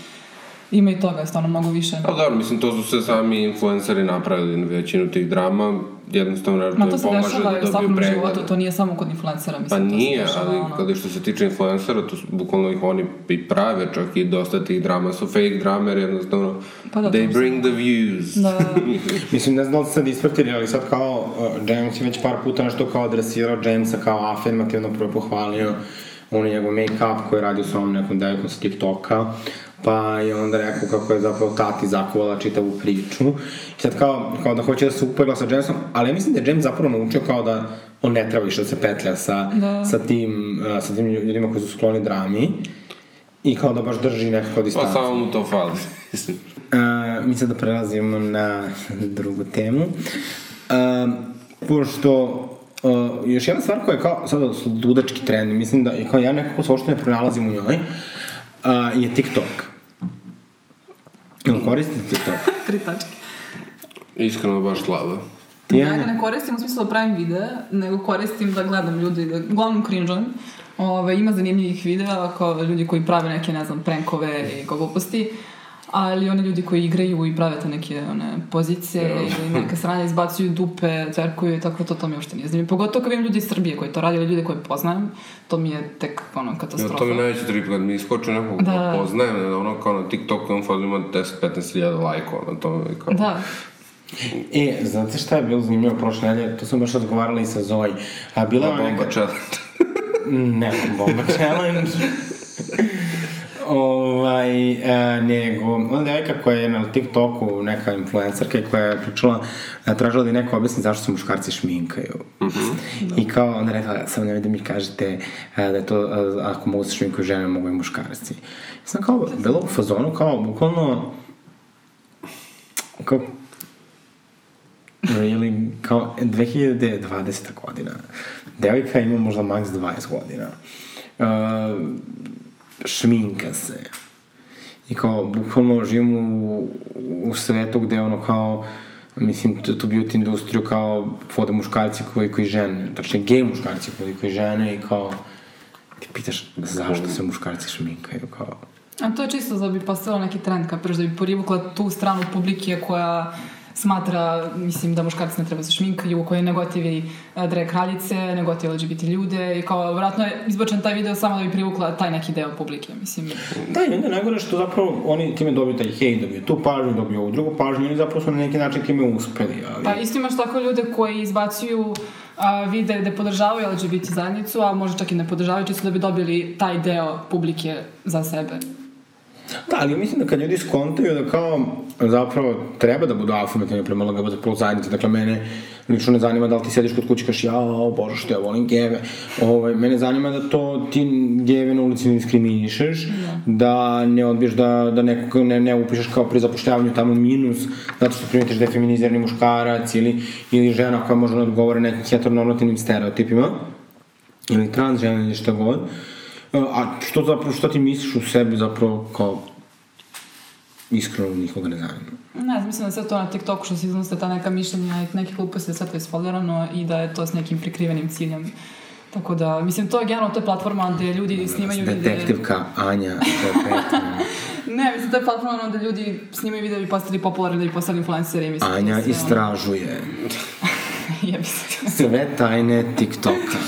ima i toga, stvarno mnogo više. Pa dobro, mislim, to su se sami influenceri napravili na većinu tih drama, jednostavno Ma to se pomaže dešava da i u svakom preglede. životu, to nije samo kod influencera, Pa mislim, to nije, dešava, ali ono. kada što se tiče influencera, to su, bukvalno ih oni i prave, čak i dosta tih drama su fake drama, jer jednostavno Pa da, they bring the views. Da, da. Mislim, ne znam da li ste sad ispratili, ali sad kao uh, James je već par puta nešto kao adresirao Jamesa kao afirmativno prvo pohvalio je njegov make-up koji je radio sa ovom nekom devojkom sa TikToka, pa je onda rekao kako je zapravo tati zakovala čitavu priču. I sad kao, kao da hoće da se upegla sa Jamesom, ali ja mislim da je James zapravo naučio kao da on ne treba više da se petlja sa, Da. sa, tim, uh, sa tim ljudima koji su skloni drami i kao da baš drži nekako Pa distancu. samo mu to fali. Uh, mi sad da prelazimo na drugu temu. Uh, pošto uh, još jedna stvar koja je kao sada su ludački trend, mislim da kao ja nekako se uopšte ne pronalazim u njoj, uh, je TikTok. Jel koristite TikTok? Tri tačke. Iskreno baš slabo. Ja ga ne koristim u smislu da pravim videa, nego koristim da gledam ljudi, da uglavnom cringe-ujem. Ove, ima zanimljivih videa kao ljudi koji prave neke, ne znam, prankove i gluposti. Ali oni ljudi koji igraju i prave te neke one, pozicije ili neke sranje izbacuju dupe, tverkuju i tako to, to mi uopšte nije zanimljivo. Pogotovo kad vidim ljudi iz Srbije koji to radi ili ljude koje poznajem, to mi je tek ono, Ja, katastrofa. to mi je najveći trip kad mi iskoči nekog Da. da. poznajem, da ono kao na TikToku on fazno ima 10-15 hiljada lajkova na tome. i Kao, Da, E, znate šta je bilo zanimljivo prošle nedelje? To sam baš razgovarala i sa Zoe. A bila je ona bomba neka... challenge. Ne, bomba challenge. Ovaj, e, nego, ona devojka koja je na TikToku, neka influencerka koja je pričala, e, tražila da je neko objasni zašto se muškarci šminkaju. I kao, onda rekla, samo nemoj da mi kažete e, da je to, e, ako mogu se šminkaju žene, mogu i muškarci. I sam kao, bilo u fazonu, kao, bukvalno, kao, really, kao 2020. godina. Devojka ima možda maks 20 godina. Uh, šminka se. I kao, bukvalno živimo u, u svetu gde ono kao, mislim, tu, tu beauty industriju kao vode muškarci koji, koji žene, tačnije gej muškarci koji, koji žene i kao, ti pitaš zašto se muškarci šminkaju, kao, A to je čisto da bi postavila neki trend, kapiraš, da bi porivukla tu stranu publike koja smatra, mislim, da muškarci ne treba se šminkaju, koji negotivi eh, drag kraljice, negotivi LGBT ljude i kao, vratno je izbačen taj video samo da bi privukla taj neki deo publike, mislim. Da, i onda najgore što zapravo oni time dobiju taj hejt, dobiju tu pažnju, dobiju ovu drugu pažnju, oni zapravo su na neki način time uspeli, ali... Pa isto imaš tako ljude koji izbacuju a, vide da podržavaju LGBT zajednicu, a možda čak i ne podržavaju, čisto da bi dobili taj deo publike za sebe. Da, ali mislim da kad ljudi skontaju da kao zapravo treba da budu afirmativni prema LGBT plus zajednici, dakle mene lično ne zanima da li ti sediš kod kuće i kažeš jao, bože što ja volim geve, ovaj, mene zanima da to ti geve na ulici ne diskriminišeš, da ne odbiješ da, da nekog ne, ne upišeš kao pri zapošljavanju tamo minus, zato što primetiš da je feminizirani muškarac ili, ili žena koja može da odgovore nekim heteronormativnim stereotipima ili trans žena ili šta god. A što zapravo, šta ti misliš u sebi zapravo kao iskreno nikoga ne zanima. Ne znam, mislim da sve to na TikToku što se iznose ta neka mišljenja i neke gluposti, da sve to isfolirano i da je to s nekim prikrivenim ciljem. Tako da, mislim, to je generalno, to je platforma gde ljudi snimaju videe... Detektivka Anja Petrovna. Ne, mislim, to je platforma gde ljudi snimaju videe da bi postali popularni, da bi postali influenceri. Mislim, Anja istražuje ono, Jebi se. sve tajne TikToka.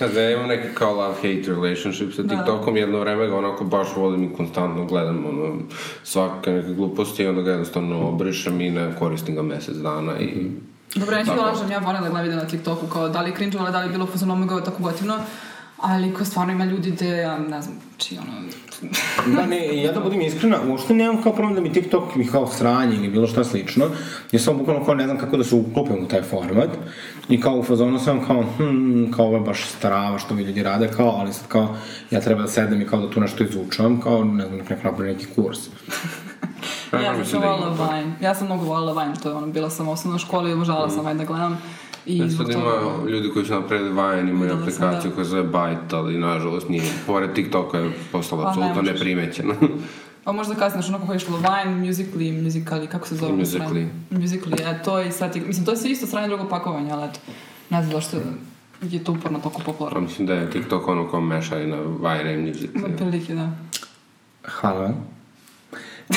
Kada ja imam neki kao love-hate relationship sa Da. TikTokom, jedno vreme ga onako baš volim i konstantno gledam ono, svake neke gluposti i onda ga jednostavno obrišem i ne koristim ga mesec dana i... Dobro, da Tako. lažem, ja volim da gledam video na TikToku, kao da li je cringe da li je bilo fazon omega tako gotivno, Ali ko stvarno ima ljudi gde, ja ne znam, či ono... Da, ne, ja da budem iskrena, uopšte nemam kao problem da mi TikTok mi kao sranje ili bilo šta slično. Ja sam bukvalno kao ne znam kako da se uklopim u taj format. I kao u fazonu sam kao, hm, kao ovo je baš strava što mi ljudi rade, kao, ali sad kao, ja treba da sedem i kao da tu nešto izučavam, kao, ne znam, nek napravim neki kurs. ja mislim sam da volila. Vine. Ja sam mnogo volila Vine, to je ono, bila sam u osnovnoj školi i obožavala sam Vine da gledam. I Ja zbog sad toga... ima ljudi koji su napravili Vine, imaju aplikaciju da. koja se zove Byte, ali nažalost nije. Pored TikToka je postala Pa, ne apsolutno možeš. neprimećena. Pa možda kasnije, što ono kako je išlo Vine, Musically, Musically, kako se zove? Musical.ly. Musically, e, to je sad, mislim, to je sve isto strane drugo pakovanje, ali eto, ne znam zašto je to uporno toliko Pa popularno. mislim da je TikTok ono kao meša i na Vine i Music. Ima prilike, da. Hvala Uh,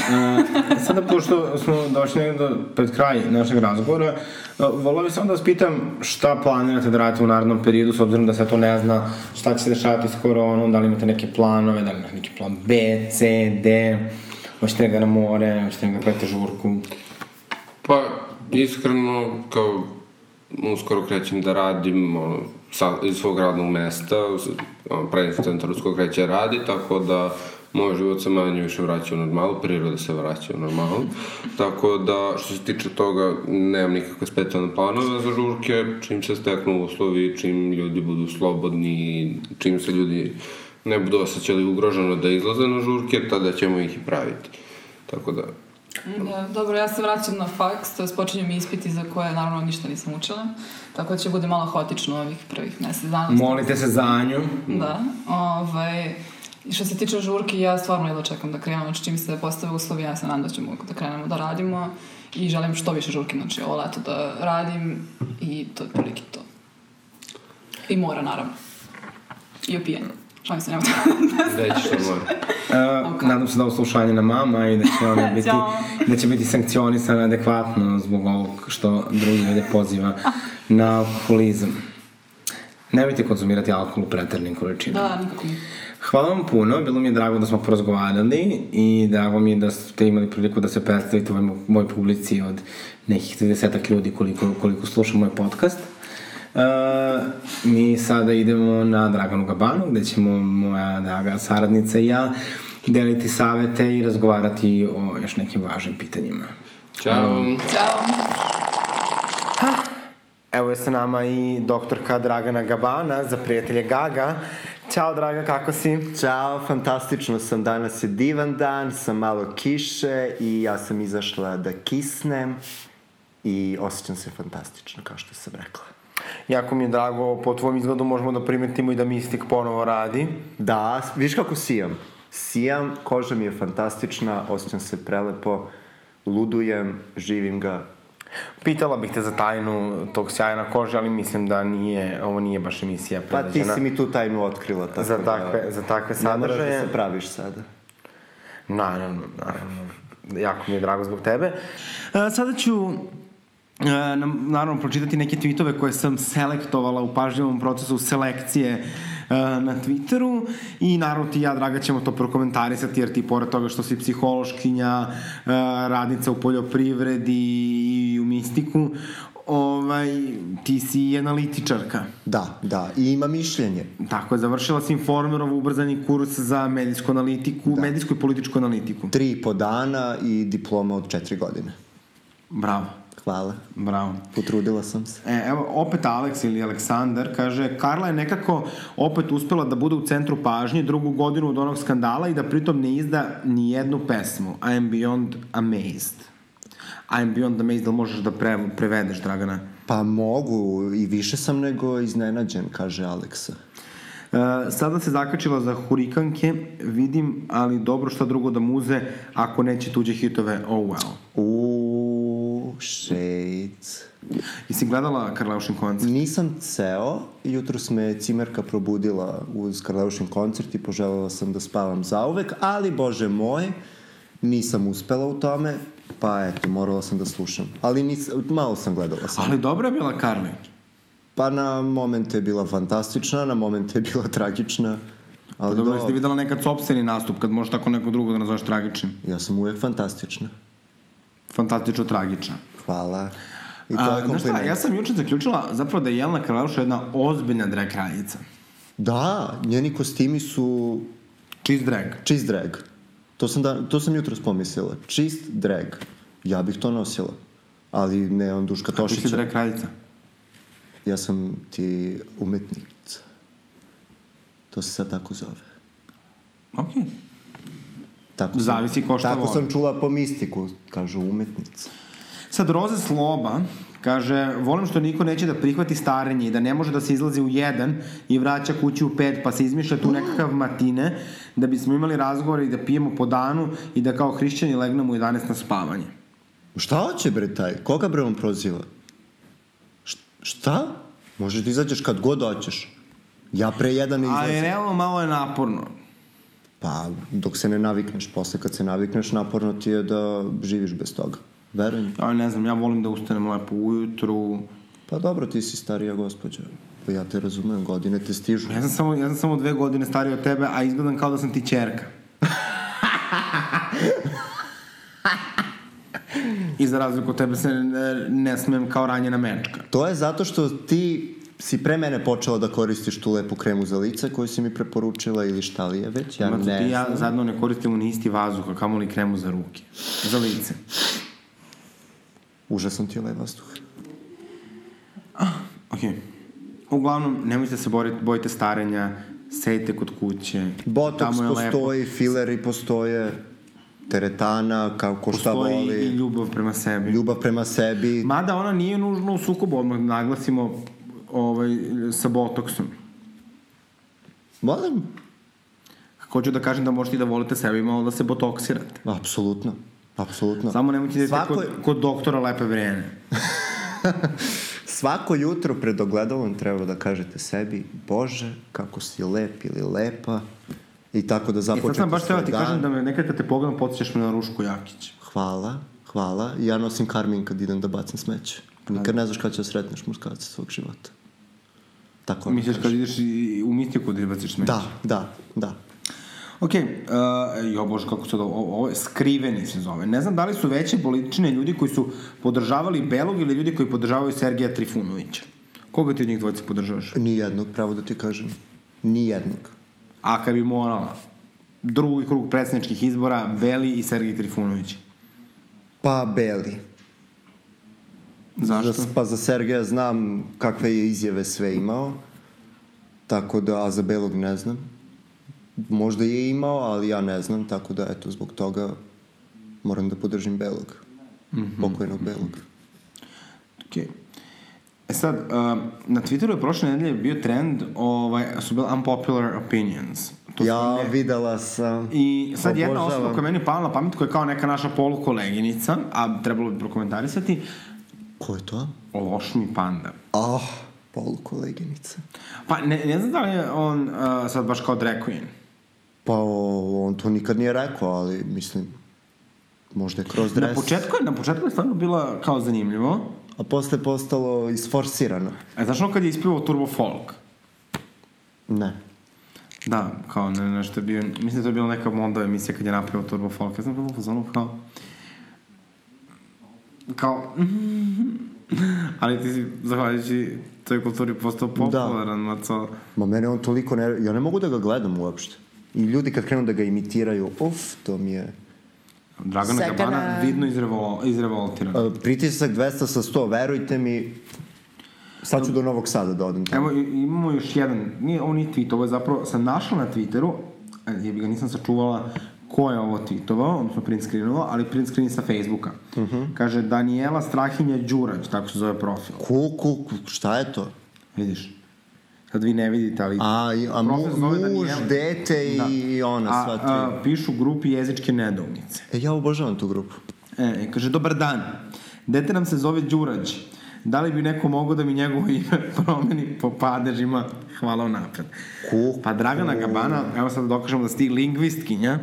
sada, pošto smo došli do, pred kraj našeg razgovora, uh, volao bih samo da vas pitam šta planirate da radite u narednom periodu, s obzirom da se to ne zna, šta će se dešavati s koronom, da li imate neke planove, da li imate neki plan B, C, D, hoćete ga na more, hoćete ga pete žurku. Pa, iskreno, kao, uskoro krećem da radim sa, iz svog radnog mesta, centar uskoro kreće radi, tako da moj život se manje više vraća u normalu, priroda se vraća u normalu. Tako da, što se tiče toga, nemam nikakve specijalne planove za žurke, čim se steknu uslovi, čim ljudi budu slobodni, čim se ljudi ne budu osjećali ugroženo da izlaze na žurke, tada ćemo ih i praviti. Tako da, Da, dobro, ja se vraćam na faks, to je počinju mi ispiti za koje naravno ništa nisam učila, tako da će bude malo haotično ovih prvih mesec dana. Molite se za Anju. Da, ovaj, i što se tiče žurki, ja stvarno jedva čekam da krenemo, znači čim se postave uslovi, ja se nadam da ćemo da krenemo da radimo i želim što više žurki, znači ovo leto da radim i to je prilike to. I mora, naravno. I opijanje. Šalim se, nema Gde ćeš na more? Uh, Nadam se da ovo slušanje na mama i da će ona biti, da će biti sankcionisana adekvatno zbog ovog što drugi ljude poziva na alkoholizam. Nemojte konzumirati alkohol u preternim količinama. Da, nikako mi. Hvala vam puno, bilo mi je drago da smo porazgovarali i drago mi je da ste imali priliku da se predstavite u ovoj moj publici od nekih 30 ljudi koliko, koliko sluša moj podcast. Uh, mi sada idemo na Draganu Gabanu gde ćemo moja draga saradnica i ja deliti savete i razgovarati o još nekim važnim pitanjima. Ćao! Ćao! Evo je sa nama i doktorka Dragana Gabana za prijatelje Gaga. Ćao Draga, kako si? Ćao, fantastično sam, danas je divan dan, sam malo kiše i ja sam izašla da kisnem i osjećam se fantastično, kao što sam rekla. Jako mi je drago, po tvojom izgledu možemo da primetimo i da Mistik ponovo radi. Da, viš kako sijam? Sijam, koža mi je fantastična, osjećam se prelepo, ludujem, živim ga. Pitala bih te za tajnu tog sjaja na koži, ali mislim da nije, ovo nije baš emisija Pa ti si mi tu tajnu otkrila, tako za da... takve, za takve Ne moraš sadržaje. da se praviš sada. Naravno, naravno. Jako mi je drago zbog tebe. E, sada ću e, nam, naravno pročitati neke tweetove koje sam selektovala u pažljivom procesu selekcije e, na Twitteru i naravno ti i ja, Draga, ćemo to prokomentarisati jer ti pored toga što si psihološkinja, radnica u poljoprivredi i mistiku, ovaj, ti si i analitičarka. Da, da, i ima mišljenje. Tako je, završila si Informerov ubrzani kurs za medijsku analitiku, da. medijsku i političku analitiku. Tri i po dana i diploma od četiri godine. Bravo, Hvala, bravo. potrudila sam se. E, evo, opet Alex ili Aleksandar kaže Karla je nekako opet uspela da bude u centru pažnje drugu godinu od onog skandala i da pritom ne izda ni jednu pesmu. I am beyond amazed. I am beyond amazed, da li možeš da pre, prevedeš, Dragana? Pa mogu, i više sam nego iznenađen, kaže Aleksa. E, sada se zakačila za hurikanke, vidim, ali dobro šta drugo da muze ako neće tuđe hitove, oh well. Uuu, shades. Jesi gledala Karleušin koncert? Nisam ceo, jutro me cimerka probudila uz Karleušin koncert i poželjela sam da spavam zauvek, ali bože moj, nisam uspela u tome, pa eto, morala sam da slušam. Ali nis, malo sam gledala sam. Ali dobra je bila Karlić. Pa na momente je bila fantastična, na momente je bila tragična. Pa Ali dobro, do, jeste videla nekad sopstveni nastup, kad možeš tako neko drugo da nazoveš tragičnim. ja sam uvek fantastična. Fantastično tragična. Hvala. I to A, je znaš šta, kompliment. ja sam juče zaključila zapravo da je Jelena Karleuša jedna ozbiljna drag kraljica. Da, njeni kostimi su Cheese drag. čist drag. To sam, da, to sam jutro pomislila. Čist drag. Ja bih to nosila. Ali ne on Duška Ti si Tošića. drag kraljica. Ja sam ti umetnica. To se sad tako zove. Okej. Tako sam- Zavisi ko šta Tako voli. sam čula po mistiku, kažu umetnica. Sad, Roze Sloba kaže, volim što niko neće da prihvati starenje i da ne može da se izlazi u jedan i vraća kući u pet, pa se izmišlja tu nekakav matine, da bismo imali razgovore i da pijemo po danu i da kao hrišćani legnemo u 11 na spavanje. Šta hoće bre taj? Koga bre on proziva? Šta? Možeš da izađeš kad god hoćeš. Ja pre jedan ne Ali izlazim. realno malo je naporno. Pa, dok se ne navikneš. Posle kad se navikneš, naporno ti je da živiš bez toga. Verujem. Ja ne znam, ja volim da ustanem lepo ujutru. Pa dobro, ti si starija gospođa. Pa ja te razumem, godine te stižu. Ja sam samo, ja sam samo dve godine stariji od tebe, a izgledam kao da sam ti čerka. I za razliku od tebe se ne, ne smem kao ranjena mečka. To je zato što ti si pre mene počela da koristiš tu lepu kremu za lice koju si mi preporučila ili šta li je već, ja Mato, ne ti i ja znam. zajedno ne koristimo ni isti vazduh, a kamoli kremu za ruke. Za lice. Užasan ti je ovaj vazduh. Ok. Uglavnom, nemojte se boriti, bojite starenja, sejte kod kuće. Botox je lepo. postoji, fileri postoje, teretana, kako ko šta Postoji i voli, ljubav prema sebi. ljubav prema sebi. Mada ona nije nužno u sukobu, odmah naglasimo ovaj, sa botoksom. Molim? Hoću da kažem da možete i da volite sebe i malo da se botoksirate. Apsolutno. Apsolutno. Samo nemojte da Svako- kod, kod doktora lepe vreme. Svako jutro pred ogledalom treba da kažete sebi Bože, kako si lep ili lepa i tako da I sad započete sam baš svoj teo ti dan. kažem da me nekad kad te pogledam podsjećaš me na Rušku Jakić. Hvala, hvala. Ja nosim karmin kad idem da bacim smeće. Nikad ne znaš kada će da sretneš muškarca svog života. Tako mi Misliš kad ideš i u mistiku da izbaciš smeće? Da, da, da. Ok, uh, jo bože kako se ovo, ovo je skriveni se zove. Ne znam da li su veće politične ljudi koji su podržavali Belog ili ljudi koji podržavaju Sergeja Trifunovića. Koga ti od njih dvojice podržavaš? Nijednog, pravo da ti kažem. Nijednog. A kad bi morala, drugi krug predsjedničkih izbora, Beli i Sergej Trifunović. Pa Beli. Zašto? Za, pa za Sergeja znam kakve je izjave sve imao. Tako da, a za Belog ne znam. Možda je imao, ali ja ne znam, tako da, eto, zbog toga moram da podržim Belog. Mm -hmm. Pokojnog Belog. Okay. E sad, uh, na Twitteru je prošle nedelje bio trend, ovaj, su bili unpopular opinions. To ja ne- videla sam. I sad jedna Obožavam. osoba koja je meni pala na pamet, koja je kao neka naša polukoleginica, a trebalo bi prokomentarisati, Ko je to? loš mi panda. Ah, polukoleginica. Pa ne, ne znam da li je on uh, sad baš kao drag queen. Pa on to nikad nije rekao, ali mislim, možda je kroz dres. Na početku, je, na početku je stvarno bila kao zanimljivo. A posle je postalo isforsirano. E, znaš ono kad je ispivao Turbo Folk? Ne. Da, kao ne, nešto je bio, mislim da to je bila neka Mondo emisija kad je napravio Turbo Folk. Ja sam bilo u fazonu kao... Kao... ali ti si, zahvaljujući toj kulturi postao popularan, da. maco. Ma mene on toliko ne... Ja ne mogu da ga gledam uopšte. I ljudi kad krenu da ga imitiraju, uf, to mi je... Dragana Second Gabana vidno izrevol, izrevoltirana. Uh, pritisak 200 sa 100, verujte mi, sad ću do Novog Sada da odem tamo. Evo, imamo još jedan, nije ovo ni tweet, ovo je zapravo, sam našla na Twitteru, e, jebi ga nisam sačuvala ko je ovo tweetovao, odnosno print screenovao, ali print screen sa Facebooka. Uh Mhm. -huh. Kaže, Daniela Strahinja Đurać, tako se zove profil. Kuku, ku, šta je to? Vidiš? Sad vi ne vidite, ali... A, a mu, muž, Daniela. dete i ona, a, sva tri. A, pišu grupi jezičke nedoumice. E, ja obožavam tu grupu. E, kaže, dobar dan. Dete nam se zove Đurać. Da li bi neko mogao da mi njegovo ime promeni po padežima? Hvala unapred. Kuku. Pa Dragana Gabana, evo sad da dokažemo da si ti lingvistkinja.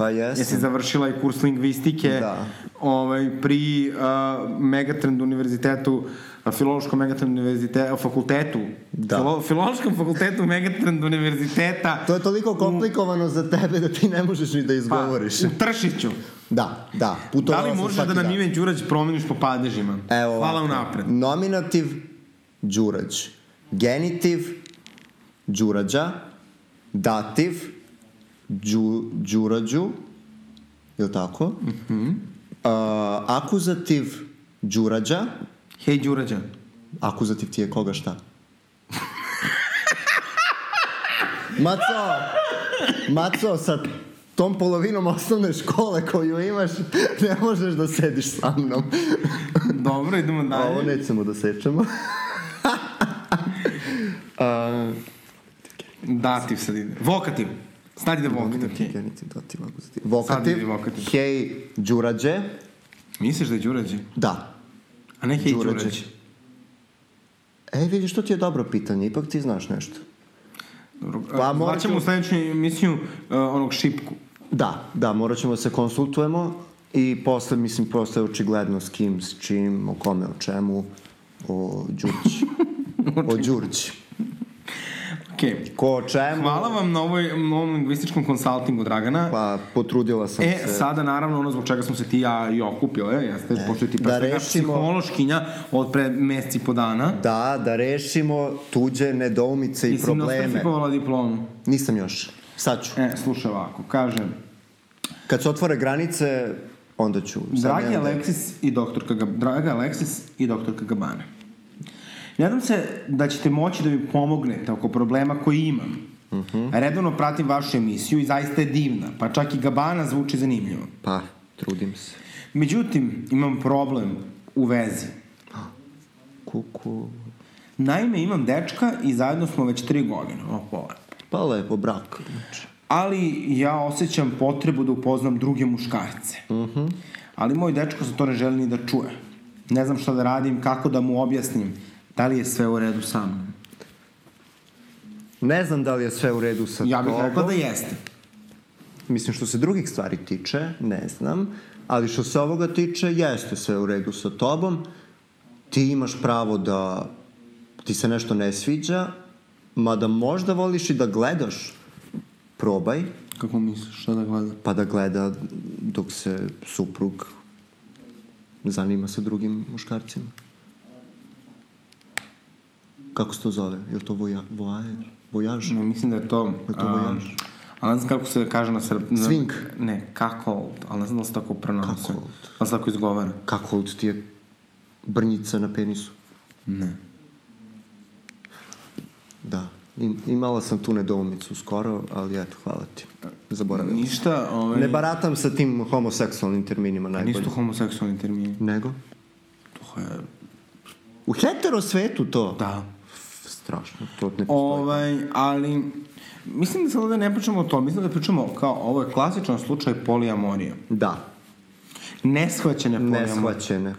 Pa jesam. Jesi završila i kurs lingvistike Da. ovaj, pri uh, Megatrend univerzitetu, Filološkom Megatrend univerzitetu, fakultetu, Da. Filo, Filološkom fakultetu Megatrend univerziteta To je toliko komplikovano za tebe da ti ne možeš ni da pa, izgovoriš. u Tršiću. Da, da. Da li možeš da nam ime Đurać promeniš po padežima? Evo Hvala unapred. Nominativ, đurać. Genitiv, Đurađa, dativ, đu, Đurađu, je li tako? Mm -hmm. akuzativ, Đurađa, Hej, Đurađa. akuzativ ti je koga šta? Maco, Maco, sa tom polovinom osnovne škole koju imaš, ne možeš da sediš sa mnom. Dobro, idemo dalje. Ovo nećemo da sečemo. A, Dativ sad ide. Vokativ. Sad ide. Vokativ, Sad ide vokativ. hej, Đurađe, Misliš da je Đurađe? da. A ne hej Đurađe. Đurađe. E, vidiš, to ti je dobro pitanje, ipak ti znaš nešto. Dobro. Pa, morat ću- u sledeću emisiju uh, onog šipku. Da, da, morat ćemo da se konsultujemo i posle, mislim, posle očigledno s kim, s čim, o kome, o čemu, o Đurći. o Đurći. Okej. Ko o čemu, Hvala vam na ovoj novom lingvističkom konsultingu, Dragana. pa potrudila sam E, se. sada naravno ono zbog čega smo se ti ja i okupile, jeste, e, pošto ti da rešimo- psihološkinja od pre meseci po dana. Da, da rešimo tuđe nedoumice i probleme. nostrifikovala diplomu. Nisam još. Sad ću. E, slušaj ovako, kažem, Kad se otvore granice, onda ću. Sad Dragi da- Aleksis i doktorka. Draga Aleksis i doktorka Gabane. Nadam se da ćete moći da mi pomognete oko problema koji imam. Uh Mhm. -huh. Redovno pratim vašu emisiju i zaista je divna, pa čak i Gabana zvuči zanimljivo. Pa, trudim se. Međutim, imam problem u vezi. Kuku. Naime, imam dečka i zajedno smo već tri godine. O, pola. Pa lepo, brak. Znači. Ali ja osjećam potrebu da upoznam druge muškarce. Uh -huh. Ali moj dečko za to ne želi ni da čuje. Ne znam šta da radim, kako da mu objasnim. Da li je sve u redu sa mnom? Ne znam da li je sve u redu sa Ja bih tobom. rekla da jeste. Mislim, što se drugih stvari tiče, ne znam. Ali što se ovoga tiče, jeste sve u redu sa tobom. Ti imaš pravo da ti se nešto ne sviđa, mada možda voliš i da gledaš. Probaj, Kako misliš, šta da gledam? pa da gleda dok se suprug zanima sa drugim muškarcima. Kako se to zove? Je li to voja, vojaž? Vojaž? No, mislim da je to... Je to vojaž? ali ne znam kako se kaže na srp... Na, Swing. Ne, kako, ali ne znam da se tako pronosuje. Cuckold. Da se tako izgovara. Kako ti je brnjica na penisu? Ne. Da. I, imala sam tu nedoumicu skoro, ali eto, hvala ti. Zaboravila sam. Ništa, ovaj... Ne baratam sa tim homoseksualnim terminima Nisu najbolje. to homoseksualni termini. Nego? To je... U hetero svetu to? Da. Strašno, to ne postoji. Ovaj, ali... Mislim da sad ovde ne pričamo o tom, mislim da pričamo kao, ovo je klasičan slučaj poliamorije. Da, Neshvaćene poliamorije. neshvaćene.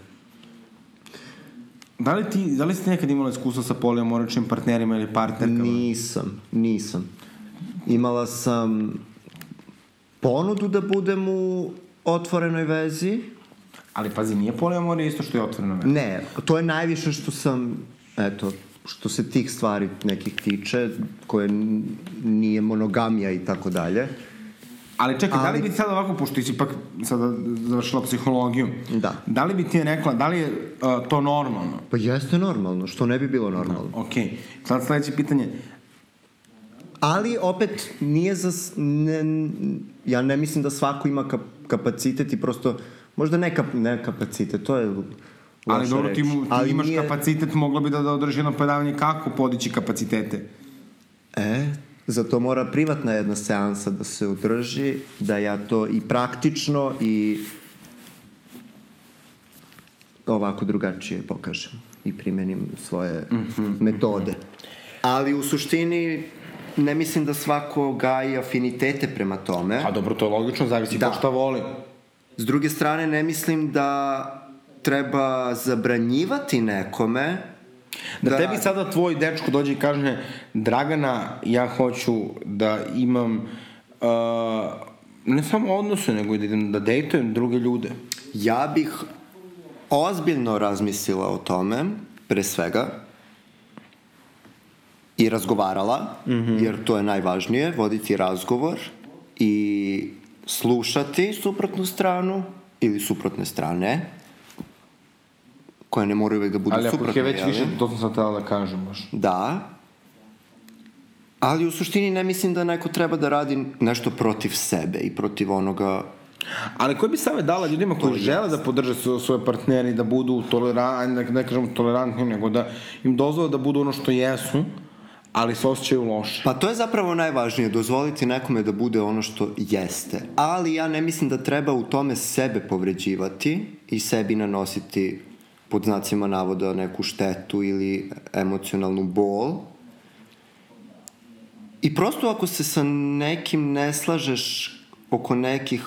Da li ti, da li ste nekad imala iskustvo sa poliamoričnim partnerima ili partnerkama? Nisam, nisam. Imala sam ponudu da budem u otvorenoj vezi. Ali pazi, nije poliamorija isto što je otvoreno veza. Ne, to je najviše što sam, eto, što se tih stvari nekih tiče, koje nije monogamija i tako dalje. Ali čekaj, da li Ali- bi ti sad ovako, pošto ti si ipak sada završila psihologiju, Da. da li bi ti rekla, da li je uh, to normalno? Pa jeste normalno, što ne bi bilo normalno. Ok, sad sledeće pitanje, Ali opet nije za... Ne, ja ne mislim da svako ima kap, kapacitet i prosto... Možda ne, kap, ne kapacitet, to je ali dobro, ti, mu, ti Ali imaš nije- kapacitet, mogla bi da, da održi jedno predavanje kako podići kapacitete. E, zato mora privatna jedna seansa da se održi, da ja to i praktično i ovako drugačije pokažem i primenim svoje metode. Ali u suštini ne mislim da svako gaji afinitete prema tome. A dobro, to je logično, zavisi Da. ko šta voli. S druge strane, ne mislim da treba zabranjivati nekome Da, tebi radi. sada tvoj dečko dođe i kaže Dragana, ja hoću da imam uh, ne samo odnose, nego i da idem da dejtujem druge ljude. Ja bih ozbiljno razmislila o tome, pre svega, i razgovarala, mm -hmm. jer to je najvažnije, voditi razgovor i slušati suprotnu stranu ili suprotne strane, koje ne moraju uvek da budu Ali ako suprotne. ih je već više, to sam sad htela da kažem baš. Da. Ali u suštini ne mislim da neko treba da radi nešto protiv sebe i protiv onoga Ali koji bi savjet dala ljudima koji žele da podrže svo- svoje partnere i da budu tolerantni, ne, ne kažem tolerantni, nego da im dozvole da budu ono što jesu, ali se osjećaju loše. Pa to je zapravo najvažnije, dozvoliti nekome da bude ono što jeste. Ali ja ne mislim da treba u tome sebe povređivati i sebi nanositi pod znacima navoda neku štetu ili emocionalnu bol. I prosto ako se sa nekim ne slažeš oko nekih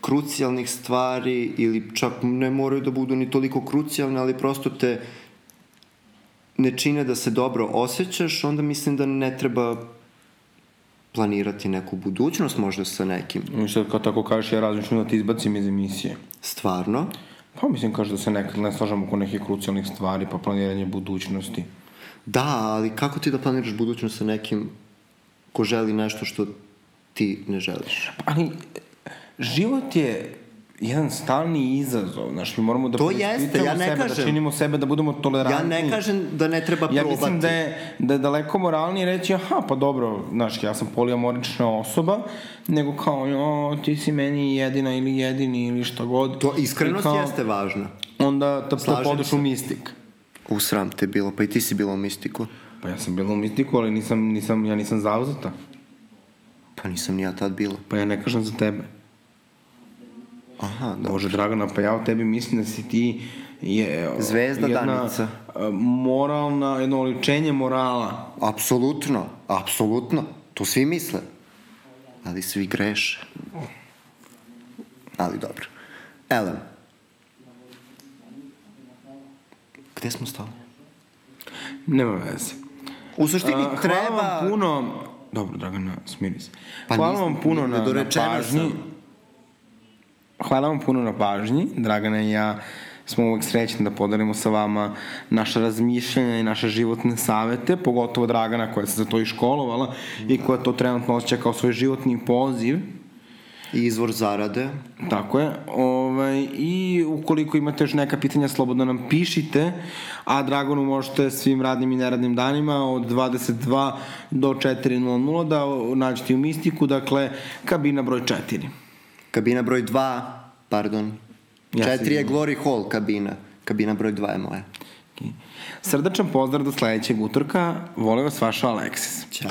krucijalnih stvari ili čak ne moraju da budu ni toliko krucijalne, ali prosto te ne čine da se dobro osjećaš, onda mislim da ne treba planirati neku budućnost možda sa nekim. I sad kao tako kažeš, ja razmišljam da te izbacim iz emisije. Stvarno. Pa mislim kaže da se nekad ne slažemo oko nekih krucijalnih stvari, pa planiranje budućnosti. Da, ali kako ti da planiraš budućnost sa nekim ko želi nešto što ti ne želiš? Ali, život je jedan stalni izazov, znaš, mi moramo da To preispitamo jeste, ja ne sebe, da kažem. činimo sebe, da budemo Ja tolerantni. ne kažem da ne treba Ja probati. mislim da je, da je daleko moralnije reći, aha, pa dobro, znaš, ja sam poliamorična osoba, nego kao, jo, ti si meni jedina ili jedini ili šta god. To iskrenost kao, jeste važna. Onda da, da Slažem podeš se. u mistik. U sram te bilo, pa i ti si bila u mistiku. Pa ja sam bila u mistiku, ali nisam, nisam, ja nisam zauzeta. Pa nisam ni ja tad bila. Pa ja ne kažem za tebe. Aha, da. Bože, Dragana, pa ja o tebi mislim da si ti je Zvezda jedna Danica. moralna, jedno oličenje morala. Apsolutno, apsolutno. To svi misle. Ali svi greše. Ali dobro. Ellen. Gde smo stali? Nema veze. U suštini A, treba... Hvala vam puno... Dobro, Dragana, smiri se. Pa hvala nisam- vam puno na, na pažnji. sam. Hvala vam puno na pažnji. Dragana i ja smo uvek srećni da podelimo sa vama naše razmišljanja i naše životne savete, pogotovo Dragana koja se za to i školovala i koja to trenutno osjeća kao svoj životni poziv. I izvor zarade. Tako je. Ovaj, I ukoliko imate još neka pitanja, slobodno nam pišite, a Dragonu možete svim radnim i neradnim danima od 22 do 4.00 da nađete u Mistiku, dakle, kabina broj 4. Kabina broj 2, pardon. Ja sam Četiri je. Glory Hall kabina. Kabina broj 2 je moja. Okay. Srdačan pozdrav do sledećeg utorka. Vole vas vaša Aleksis. Ćao.